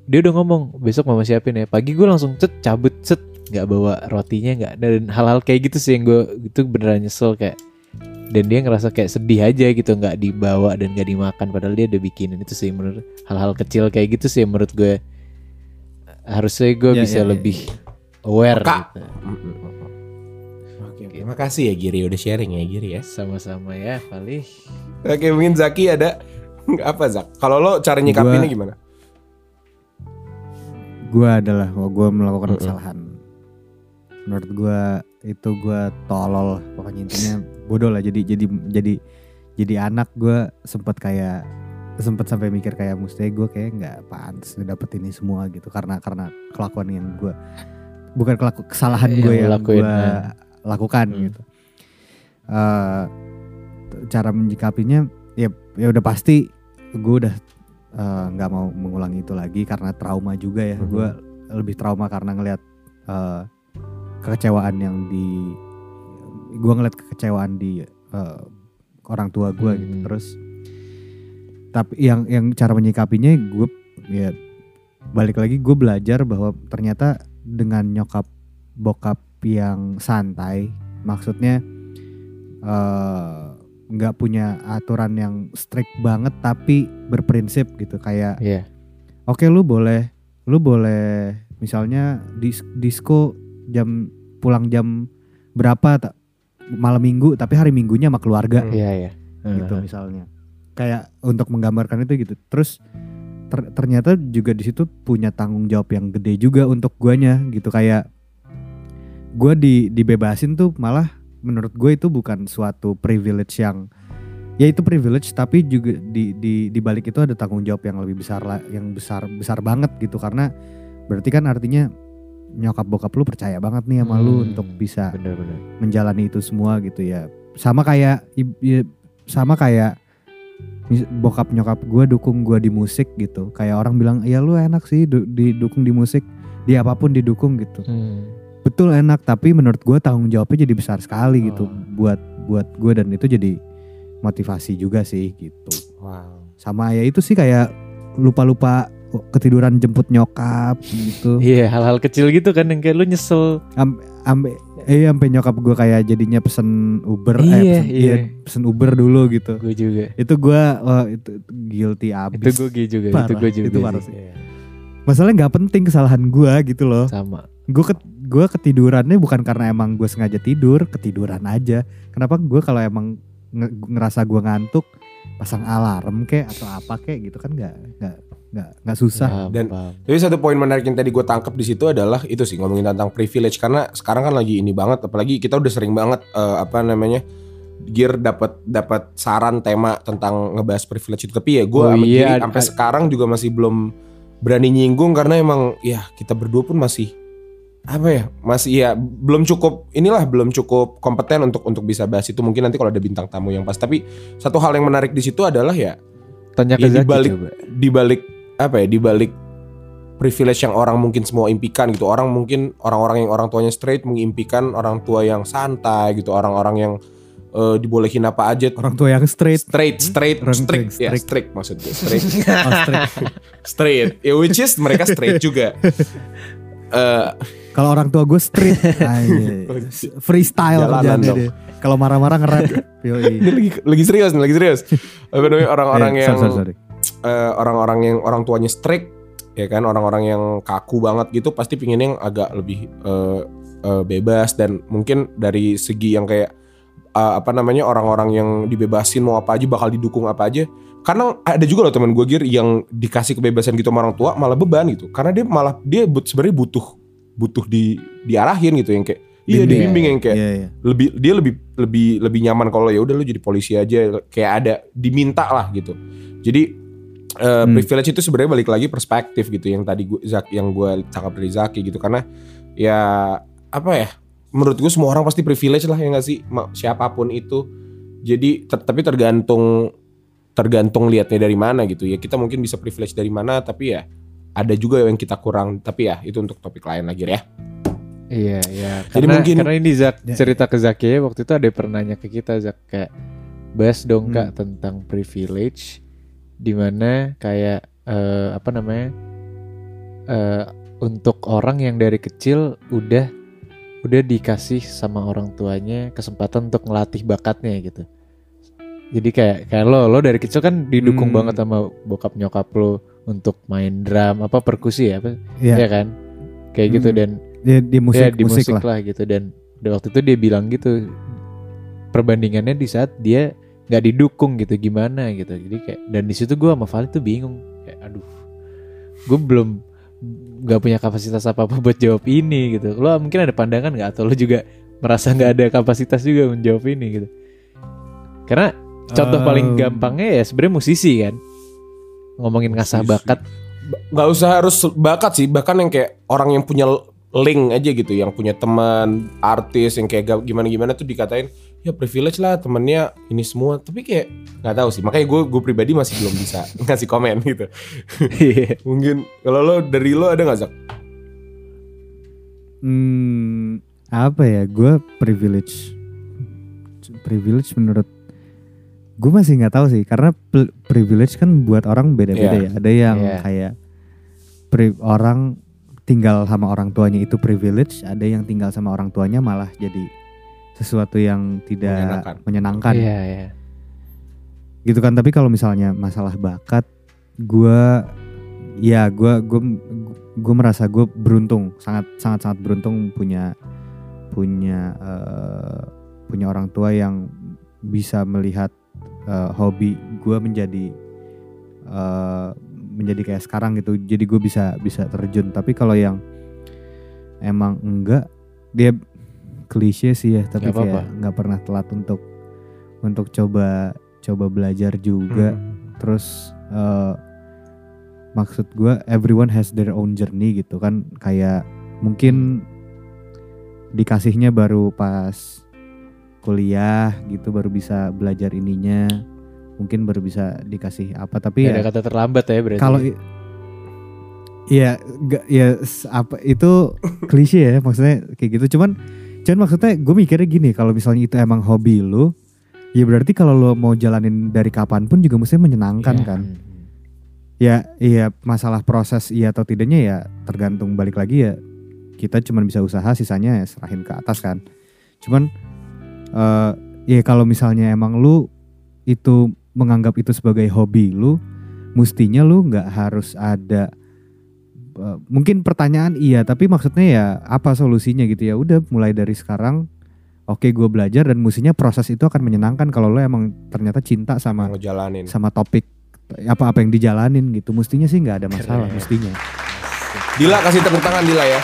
dia udah ngomong besok mama siapin ya. Pagi gue langsung cet cabut cet nggak bawa rotinya nggak dan hal-hal kayak gitu sih yang gue itu beneran nyesel kayak dan dia ngerasa kayak sedih aja gitu nggak dibawa dan nggak dimakan. Padahal dia udah bikinin itu sih menurut hal-hal kecil kayak gitu sih menurut gue harusnya gue Ya, bisa ya, ya, lebih aware Kak. gitu. Oke, terima kasih ya Giri udah sharing ya Giri ya. sama-sama ya kali Oke, mungkin Zaki ada apa Zak? Kalau lo cara nyikapinnya Gua- gimana? gue adalah oh, gue melakukan Mm-mm. kesalahan menurut gue itu gue tolol pokoknya intinya bodoh lah jadi jadi jadi jadi anak gue sempet kayak sempet sampai mikir kayak mesti gue kayak nggak pantas dapet ini semua gitu karena karena kelakuan yang gue bukan kelaku kesalahan Yang gue yang lakuin, gue nah. lakukan Hmm. gitu Eh, cara menyikapinya ya ya udah pasti gue udah eh, nggak mau mengulangi itu lagi karena trauma juga ya Mhm. gue lebih trauma karena ngelihat eh, kekecewaan yang di gue ngeliat kekecewaan di eh, orang tua gue gitu Hmm. terus tapi yang yang cara menyikapinya gue ya balik lagi gue belajar bahwa ternyata dengan nyokap bokap yang santai maksudnya eh, nggak punya aturan yang strict banget tapi berprinsip gitu kayak Iya. oke lu boleh lu boleh misalnya dis disco jam pulang jam berapa tak malam minggu tapi hari minggunya sama keluarga. Iya ya. gitu misalnya kayak untuk menggambarkan itu gitu terus ter- ternyata juga di situ punya tanggung jawab yang gede juga untuk guanya gitu. Kayak gue di dibebasin tuh malah menurut gue itu bukan suatu privilege yang ya itu privilege tapi juga di di di balik itu ada tanggung jawab yang lebih besar lah yang besar besar banget gitu. Karena berarti kan artinya nyokap bokap lu percaya banget nih sama lu Hmm, untuk bisa Bener-bener. menjalani itu semua gitu ya. Sama kayak ya, sama kayak bokap nyokap gue dukung gue di musik gitu kayak orang bilang ya lu enak sih du- didukung di musik di apa pun didukung gitu Hmm. betul enak tapi menurut gue tanggung jawabnya jadi besar sekali gitu Oh. buat buat gue dan itu jadi motivasi juga sih gitu Wow. sama ya itu sih kayak lupa-lupa ketiduran jemput nyokap gitu Iya hal-hal kecil gitu kan yang kayak lu nyesel. Am- eh sampai nyokap gue kayak jadinya pesen Uber Iya, eh pesen, iya. pesen Uber dulu gitu Gue juga. itu gue wah, itu, itu guilty Itu abis gue juga. Parah, Itu gue juga. itu parah sih. sih. masalahnya nggak penting kesalahan gue gitu loh Sama. gue ket, gue ketidurannya bukan karena emang gue sengaja tidur ketiduran aja kenapa gue kalau emang nge- ngerasa gue ngantuk pasang alarm kek atau apa kek gitu kan nggak nggak nggak nggak susah. Paham, Dan- paham. Tapi satu poin menarik yang tadi gue tangkap di situ adalah itu sih ngomongin tentang privilege. Karena sekarang kan lagi ini banget apalagi kita udah sering banget eh, apa namanya Gear dapat dapat saran tema tentang ngebahas privilege itu. Tapi ya gue Oh iya, sampai sekarang juga masih belum berani nyinggung karena emang ya kita berdua pun masih apa ya masih ya belum cukup inilah belum cukup kompeten untuk untuk bisa bahas itu. Mungkin nanti kalau ada bintang tamu yang pas. Tapi satu hal yang menarik di situ adalah ya Tanya ke Ya, dibalik- coba. di balik apa ya di balik privilege yang orang mungkin semua impikan gitu. Orang mungkin orang-orang yang orang tuanya straight mengimpikan orang tua yang santai gitu. Orang-orang yang eh, dibolehin apa aja. Orang tua yang straight. Straight straight Orang straight ya yang straight maksudnya. Straight. Oh, straight. straight. Ya which is mereka straight juga. Eh, kalau orang tua gue street Anjay. freestyle Jalanan kerjaannya dong. deh kalau marah-marah ngerap ini lagi lagi serius nih lagi serius. Apa namanya orang-orang Eh, yang sorry, sorry. Eh, orang-orang yang orang tuanya strict ya kan? Orang-orang yang kaku banget gitu pasti pingin yang agak lebih eh, eh, bebas. Dan mungkin dari segi yang kayak eh, apa namanya orang-orang yang dibebasin mau apa aja bakal didukung apa aja. Karena ada juga loh teman gue gear yang dikasih kebebasan gitu sama orang tua malah beban gitu. Karena dia malah dia but, sebenarnya butuh butuh di diarahin gitu yang kayak iya Bimbing. dibimbing yang kayak Iya, iya. lebih dia lebih lebih lebih nyaman kalau ya udah lu jadi polisi aja. Kayak ada diminta lah gitu. Jadi eh, Hmm. privilege itu sebenarnya balik lagi perspektif gitu yang tadi gue Zak yang gue tangkap dari Zaki gitu karena ya apa ya menurut gue semua orang pasti privilege lah ya nggak sih siapa pun itu jadi ter- tapi tergantung tergantung liatnya dari mana gitu ya kita mungkin bisa privilege dari mana tapi ya ada juga yang kita kurang tapi ya itu untuk topik lain lagi ya Iya, iya. Jadi Karena, mungkin- karena ini Zak Ya. cerita ke Zaki ya, waktu itu ada yang pernah nanya ke kita Zak kayak bahas dong Hmm. kak tentang privilege di mana kayak eh, apa namanya eh, untuk orang yang dari kecil udah udah dikasih sama orang tuanya kesempatan untuk ngelatih bakatnya gitu. Jadi kayak kayak lo lo dari kecil kan didukung Hmm. banget sama bokap nyokap lo untuk main drum apa perkusi ya apa Iya. ya kan kayak gitu Hmm. dan Dia di musik, ya, di musik, musik, lah. lah. gitu dan waktu itu dia bilang gitu perbandingannya di saat dia nggak didukung gitu gimana gitu. Jadi kayak dan di situ gue sama Valid tuh bingung. Kayak aduh gue belum nggak punya kapasitas apa apa buat jawab ini gitu. Lo mungkin ada pandangan nggak? Atau lo juga merasa nggak ada kapasitas juga menjawab ini gitu? Karena contoh paling Um, gampangnya ya sebenarnya musisi kan. Ngomongin ngasah Musisi. bakat. Nggak usah harus bakat sih. Bahkan yang kayak orang yang punya link aja gitu yang punya teman artis yang kayak gimana gimana tuh dikatain ya privilege lah temennya ini semua tapi kayak nggak tahu sih makanya gue gue pribadi masih belum bisa ngasih komen gitu mungkin kalau lo dari lo ada nggak Zak? Hmm, apa ya? Gue privilege. Privilege menurut gue masih nggak tahu sih karena privilege kan buat orang beda-beda Iya. ya. Ada yang Iya. kayak pri- orang tinggal sama orang tuanya itu privilege, ada yang tinggal sama orang tuanya malah jadi sesuatu yang tidak Menyenangkan. menyenangkan. iya iya gitu kan tapi kalau misalnya masalah bakat gua ya gua gua gua merasa gue beruntung sangat sangat sangat beruntung punya punya eh, punya orang tua yang bisa melihat eh, hobi gua menjadi eh, menjadi kayak sekarang gitu jadi gue bisa bisa terjun tapi kalau yang emang enggak dia klise sih ya tapi apa-apa. kayak nggak pernah telat untuk untuk coba coba belajar juga Hmm. terus eh, maksud gue everyone has their own journey gitu kan kayak mungkin dikasihnya baru pas kuliah gitu baru bisa belajar ininya mungkin baru bisa dikasih apa tapi Nggak ya ada kata terlambat ya berarti kalau i- Iya, gak ya apa itu klise ya maksudnya kayak gitu. Cuman, cuman maksudnya gue mikirnya gini, kalau misalnya itu emang hobi lu, ya berarti kalau lo mau jalanin dari kapan pun juga mesti menyenangkan Iya. kan. Ya, iya masalah proses iya atau tidaknya ya tergantung balik lagi ya. Kita cuman bisa usaha, sisanya ya serahin ke atas kan. Cuman, eh ya kalau misalnya emang lu itu menganggap itu sebagai hobi lu, mestinya lu nggak harus ada eh, mungkin pertanyaan iya tapi maksudnya ya apa solusinya gitu ya? Udah mulai dari sekarang oke gue belajar dan mestinya proses itu akan menyenangkan kalau lo emang ternyata cinta sama ngejalanin. sama topik apa apa yang dijalanin gitu. Mestinya sih nggak ada masalah Keren. mestinya Dila kasih tepuk tangan Dila ya.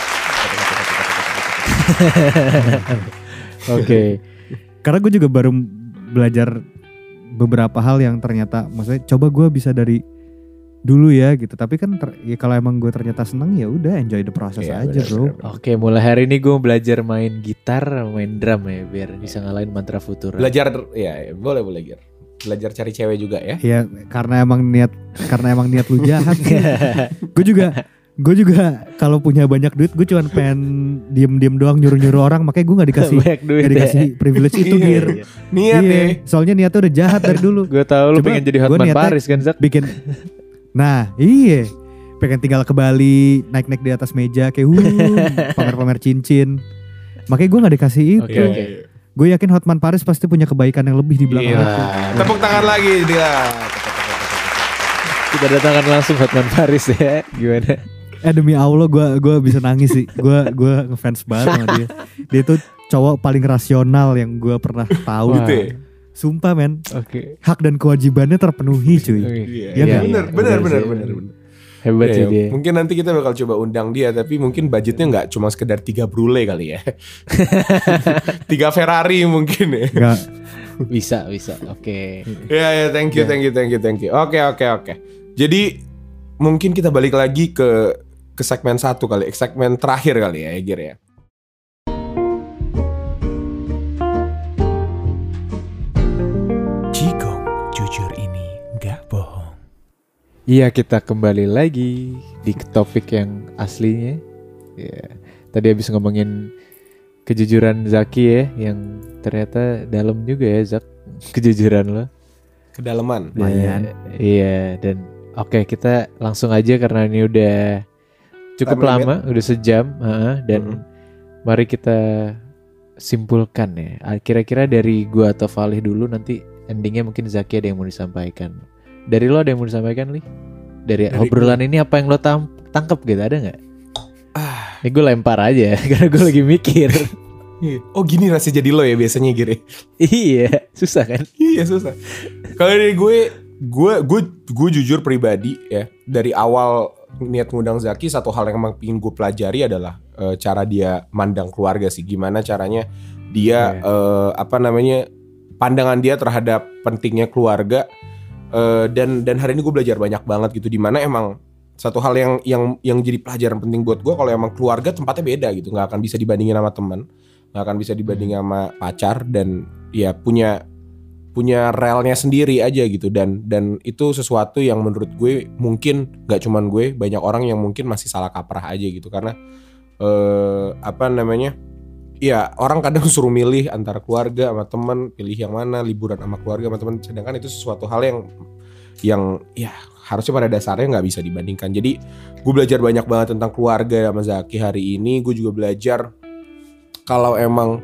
Oke. karena gue juga baru belajar beberapa hal yang ternyata maksudnya coba gue bisa dari dulu ya gitu. Tapi kan ter- ya kalau emang gue ternyata seneng ya udah enjoy the process Iya, aja bro. benar, benar. Oke, mulai hari ini gue belajar main gitar, main drum ya, biar bisa ngalahin mantra futura. belajar ya ya, boleh boleh Gir. Belajar cari cewek juga ya. Ya karena emang niat karena emang niat lu jahat. Gue juga gue juga kalau punya banyak duit gue cuman pengen diem diem doang nyuruh nyuruh orang makanya gue nggak dikasih nggak ya. dikasih privilege itu Iya, gir. niat Iya, ya. soalnya niatnya udah jahat dari dulu. Gue tahu lu pengen jadi Hotman Paris kan, Zak? bikin nah iya pengen tinggal ke Bali naik naik di atas meja kayak uh pamer pamer cincin makanya gue nggak dikasih itu Oke, oke. gue yakin Hotman Paris pasti punya kebaikan yang lebih di belakang Gila. itu tepuk tangan lagi Dila Kita datangkan langsung Hotman Paris ya. Gimana? Eh demi Allah gue gua bisa nangis sih. Gue gua ngefans banget sama dia. Dia tuh cowok paling rasional yang gue pernah tahu. Gitu ya Sumpah men, Oke. hak dan kewajibannya terpenuhi cuy. Oke. Iya, Iya iya, nggak? bener, Iya, bener, bener bener, sih. bener, bener. Hebat Iya, sih dia. Mungkin nanti kita bakal coba undang dia, tapi mungkin budgetnya nggak cuma sekedar tiga brule kali ya. tiga Ferrari mungkin ya. Gak, Bisa, bisa. Oke. Ya, ya, thank you, Iya. thank you, thank you, thank you. Oke, oke, oke. Jadi mungkin kita balik lagi ke ke segmen satu kali, segmen terakhir kali ya, Gir ya. Iya kita kembali lagi di topik yang aslinya. Ya, tadi habis ngomongin kejujuran Zaki ya, yang ternyata dalam juga ya Zak kejujuran lo. Kedalaman. Lumayan. Iya dan oke kita langsung aja karena ini udah cukup Time limit. lama, udah sejam, heeh, dan Mhm. mari kita simpulkan ya. Ah, Kira-kira dari gua atau Valih dulu nanti endingnya mungkin Zaki ada yang mau disampaikan. Dari lo ada yang mau disampaikan li? Dari, Dari obrolan ini apa yang lo tam tangkep gitu ada nggak? Ah, Ini gue lempar aja karena gue lagi mikir. oh gini rasanya jadi lo ya biasanya Gir. ya? iya, susah kan? Iya susah. Kalau dari gue, gue gue gue jujur pribadi ya dari awal niat ngundang Zaki satu hal yang emang pingin gue pelajari adalah eh, cara dia mandang keluarga sih. Gimana caranya dia eh, apa namanya pandangan dia terhadap pentingnya keluarga Eh, dan dan hari ini gue belajar banyak banget gitu. Di mana emang satu hal yang yang yang jadi pelajaran penting buat gue kalau emang keluarga tempatnya beda gitu nggak akan bisa dibandingin sama teman nggak akan bisa dibandingin sama pacar dan ya punya punya relnya sendiri aja gitu dan dan itu sesuatu yang menurut gue mungkin nggak cuman gue banyak orang yang mungkin masih salah kaprah aja gitu karena eh apa namanya ya orang kadang suruh milih antara keluarga sama teman pilih yang mana liburan sama keluarga sama teman. Sedangkan itu sesuatu hal yang yang ya harusnya pada dasarnya nggak bisa dibandingkan. Jadi gue belajar banyak banget tentang keluarga sama Zaki. Hari ini gue juga belajar kalau emang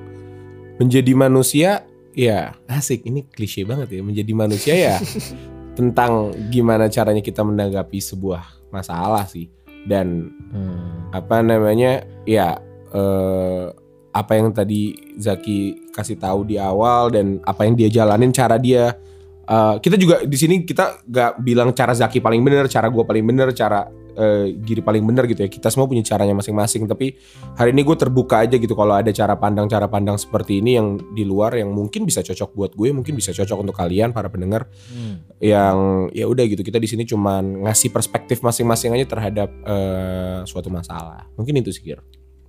menjadi manusia ya asik. Ini klise banget ya menjadi manusia ya tentang gimana caranya kita menanggapi sebuah masalah sih. Dan Hmm. apa namanya ya eh, apa yang tadi Zaki kasih tahu di awal dan apa yang dia jalanin cara dia eh, kita juga di sini kita gak bilang cara Zaki paling bener cara gue paling bener cara eh, Giri paling bener gitu ya. Kita semua punya caranya masing-masing tapi hari ini gue terbuka aja gitu kalau ada cara pandang cara pandang seperti ini yang di luar yang mungkin bisa cocok buat gue mungkin bisa cocok untuk kalian para pendengar. Hmm. yang ya udah gitu kita di sini cuman ngasih perspektif masing-masing aja terhadap eh, suatu masalah. Mungkin itu sih Gir.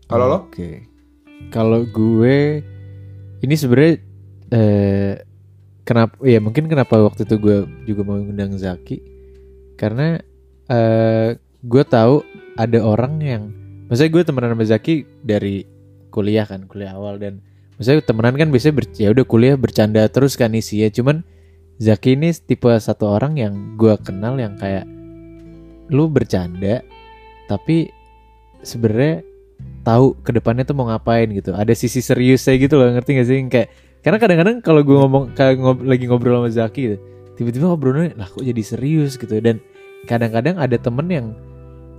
Kalau lo? Oke. Kalau gue ini sebenarnya eh kenapa ya mungkin kenapa waktu itu gue juga mau ngundang Zaki. Karena eh gue tahu ada orang yang maksudnya gue temenan sama Zaki dari kuliah kan kuliah awal dan maksudnya temenan kan biasanya ber, ya udah kuliah bercanda terus kan isinya. Cuman Zaki ini tipe satu orang yang gue kenal yang kayak lu bercanda tapi sebenarnya tahu ke depannya tuh mau ngapain gitu. Ada sisi seriusnya gitu loh ngerti gak sih? Kayak karena kadang-kadang kalau gue ngomong kayak ngob- lagi ngobrol sama Zaki gitu, tiba-tiba ngobrolnya lah kok jadi serius? gitu. Dan kadang-kadang ada temen yang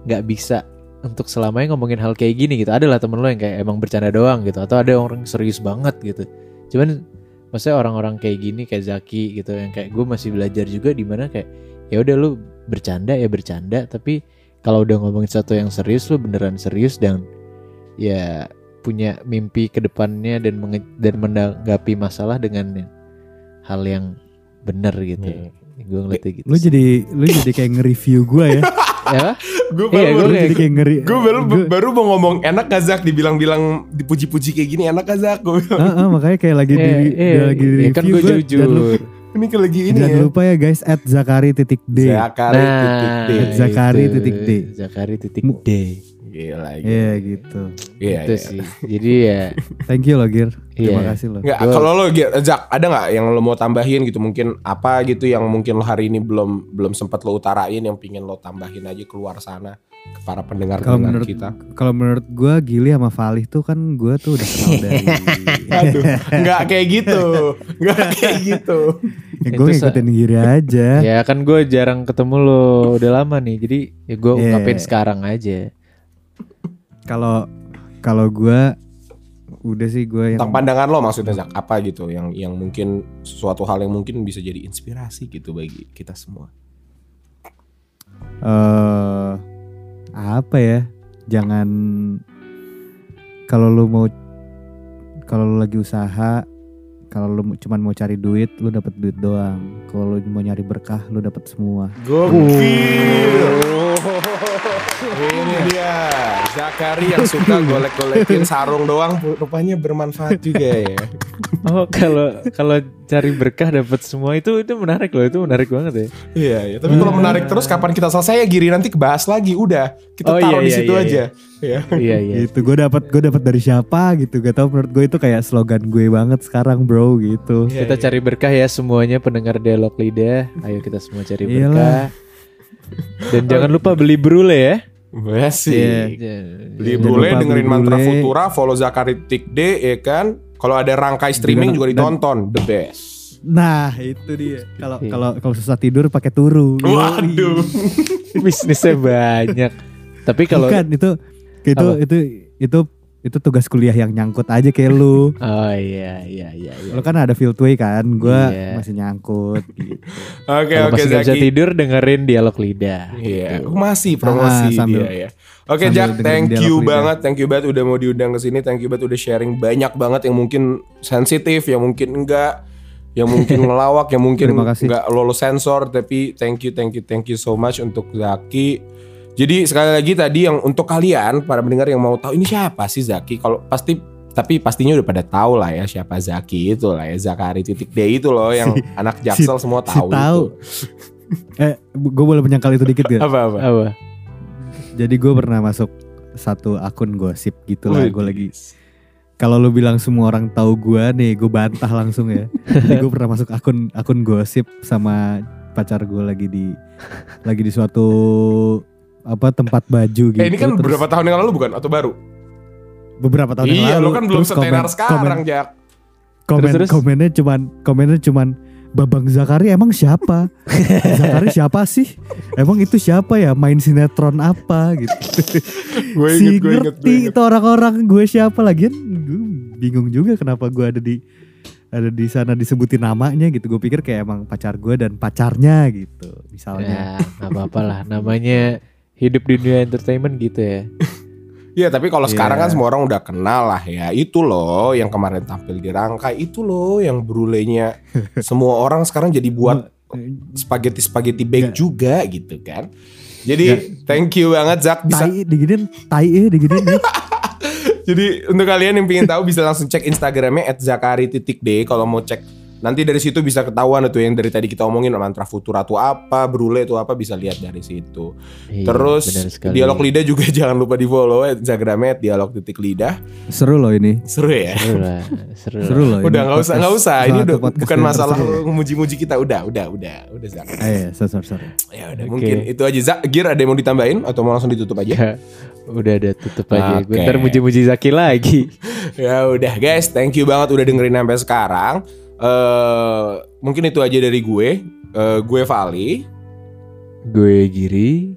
nggak bisa untuk selamanya ngomongin hal kayak gini gitu. Adalah temen lo yang kayak emang bercanda doang gitu atau ada orang serius banget gitu. Cuman maksudnya orang-orang kayak gini kayak Zaki gitu yang kayak gue masih belajar juga di mana kayak ya udah lu bercanda ya bercanda tapi kalau udah ngomongin satu yang serius lu beneran serius dan ya punya mimpi ke depannya dan menge- dan menanggapi masalah dengan hal yang benar gitu. Iya. Gue ngeliatnya gitu. Lu jadi lu jadi kayak nge-review gue ya. ya? gue Iya, baru, gua lu kayak- jadi kayak ngeri. gue baru, gua- baru mau ngomong enak gak Zak dibilang-bilang dipuji-puji kayak gini enak gak Zak gue bilang Heeh, makanya kayak lagi di, eh, dia lagi di ya kan review gue gua, jujur. Lupa, ini kayak lagi ini jangan ya lupa ya guys at Zakari titik D. Zakari titik D Nah, Zakari titik D. Zakari titik D. Gila Iya gila. gitu. Iya itu iya. sih. Jadi ya Thank you loh Gir. Terima Iya. kasih loh. Nggak, Gua- kalau lo Gir, Zak ada nggak yang lo mau tambahin gitu mungkin apa gitu yang mungkin lo hari ini belum belum sempat lo utarain yang pingin lo tambahin aja keluar sana ke para pendengar pendengar menurut kita. kalau menurut gue Gili sama Falih tuh kan gue tuh udah kenal dari Aduh, nggak kayak gitu, nggak kayak gitu. ya, gue ngikutin Giri aja. ya kan gue jarang ketemu lo udah lama nih. Jadi ya gue Iya. ungkapin sekarang aja. Kalau kalau gue udah sih gue yang Tentang pandangan lo maksudnya Zak apa gitu yang yang mungkin suatu hal yang mungkin bisa jadi inspirasi gitu bagi kita semua. eh apa ya? Jangan kalau lu mau kalau lu lagi usaha kalau lu cuman mau cari duit, lu dapat duit doang. Kalau lu mau nyari berkah, lu dapat semua. Gokil. Ini dia Zakari yang suka golek-golekin sarung doang rupanya bermanfaat juga ya. Oh kalau kalau cari berkah dapat semua itu itu menarik loh itu menarik banget ya. Iya, iya. Tapi kalau menarik terus kapan kita selesai ya Giri nanti kebahas lagi. Udah, kita Oh, taruh iya, di iya, situ iya, aja. Iya. Iya iya. Gitu. Gue dapat gue dapat dari siapa gitu. Gak tau menurut gue itu kayak slogan gue banget sekarang, bro gitu. Iya, Kita iya. cari berkah ya semuanya pendengar dialog lidah. Ayo kita semua cari Iyalah. Dan jangan lupa beli brule ya. Basi. Iya. Beli Jangan brule, dengerin beli mantra brule. Futura, follow Zakari Tik D ya kan. Kalau ada rangkai streaming Dan- juga ditonton, the best. Nah, itu dia. Kalau kalau kalau susah tidur pakai turu. Waduh. Bisnisnya banyak. Tapi kalau Bukan itu itu Apa? itu itu itu tugas kuliah yang nyangkut aja kayak lu. Oh iya iya iya. iya. Lu kan ada Fieldway kan, gua Iya. masih nyangkut gitu. Oke, Kalau oke masih nggak bisa Zaki. tidur dengerin dialog lidah. Iya, Gitu. masih promosi Ah, sambil- dia ya. Oke sambil Jack, thank you lidah. banget, thank you banget udah mau diundang ke sini, thank you banget udah sharing banyak banget yang mungkin sensitif, yang mungkin enggak, yang mungkin ngelawak, yang mungkin enggak lolos sensor, tapi thank you, thank you, thank you so much untuk Zaki. Jadi sekali lagi tadi yang untuk kalian para pendengar yang mau tahu ini siapa sih Zaki? Kalau pasti tapi pastinya udah pada tahu lah ya siapa Zaki itu lah ya Zakari titik D itu loh yang Si- anak Jaksel si- semua si tahu. tahu. itu. Eh, gue boleh menyangkal itu dikit gak? Apa apa? Apa? Jadi gue pernah masuk satu akun gosip gitu lah. Gue lagi kalau lu bilang semua orang tahu gue nih, gue bantah langsung ya. Jadi gue pernah masuk akun akun gosip sama pacar gue lagi di lagi di suatu apa tempat baju gitu. Eh ini kan Terus beberapa tahun yang lalu bukan atau baru? beberapa tahun yang iya, lalu. lo kan belum setenar sekarang, komen- Jak. komen Terus, terus? komennya cuman komennya cuman Babang Zakari emang siapa? Zakari siapa sih? Emang itu siapa ya? Main sinetron apa gitu? Gue si inget, gue inget, gue ngerti inget. itu orang-orang gue siapa lagian gue bingung juga kenapa gue ada di ada di sana disebutin namanya gitu. Gue pikir kayak emang pacar gue dan pacarnya gitu. Misalnya. Ya, nggak apa-apa lah. Namanya hidup di dunia entertainment gitu ya. Iya, tapi kalau Iya. sekarang kan semua orang udah kenal lah ya. Itu loh yang kemarin tampil di rangkai. Itu loh yang brulenya. semua orang sekarang jadi buat spaghetti-spaghetti bag Nggak. juga gitu kan. Jadi thank you banget Zak bisa. Tai diginin, tai eh diginin nih. Jadi untuk kalian yang pengen tahu bisa langsung cek Instagramnya @zakari.d kalau mau cek nanti dari situ bisa ketahuan itu yang dari tadi kita omongin mantra futura itu apa, brule itu apa bisa lihat dari situ. Iya, Terus dialog lidah juga jangan lupa di follow Instagramnya dialog titik lidah. Seru loh ini. Seru ya. Seru lah, seru. Seru loh. Udah nggak usah nggak usah. Ini udah bukan masalah memuji-muji kita. Udah, udah, udah, udah Zak. Eh, iya, sorry, sorry. Ya udah Oke. mungkin itu aja Zak. Gir ada yang mau ditambahin atau mau langsung ditutup aja? Udah ada tutup aja. Gue Oke. ntar muji-muji Zaki lagi. ya udah guys, thank you banget udah dengerin sampai sekarang. Eh mungkin itu aja dari gue. Eh, gue Vali. Gue Giri.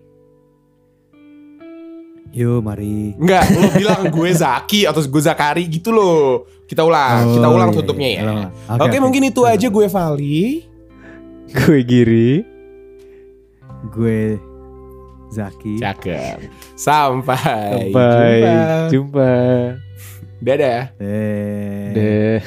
Yuk, mari. Enggak, lo bilang gue Zaki atau gue Zakari gitu loh. Kita ulang, kita Oh, ulang iya, tutupnya iya. ya. Oke, Oke, oke. mungkin itu aja gue Vali. Gue Giri. Gue Zaki. Cakep. Sampai, Sampai jumpa. jumpa. Dadah. Eh. Deh.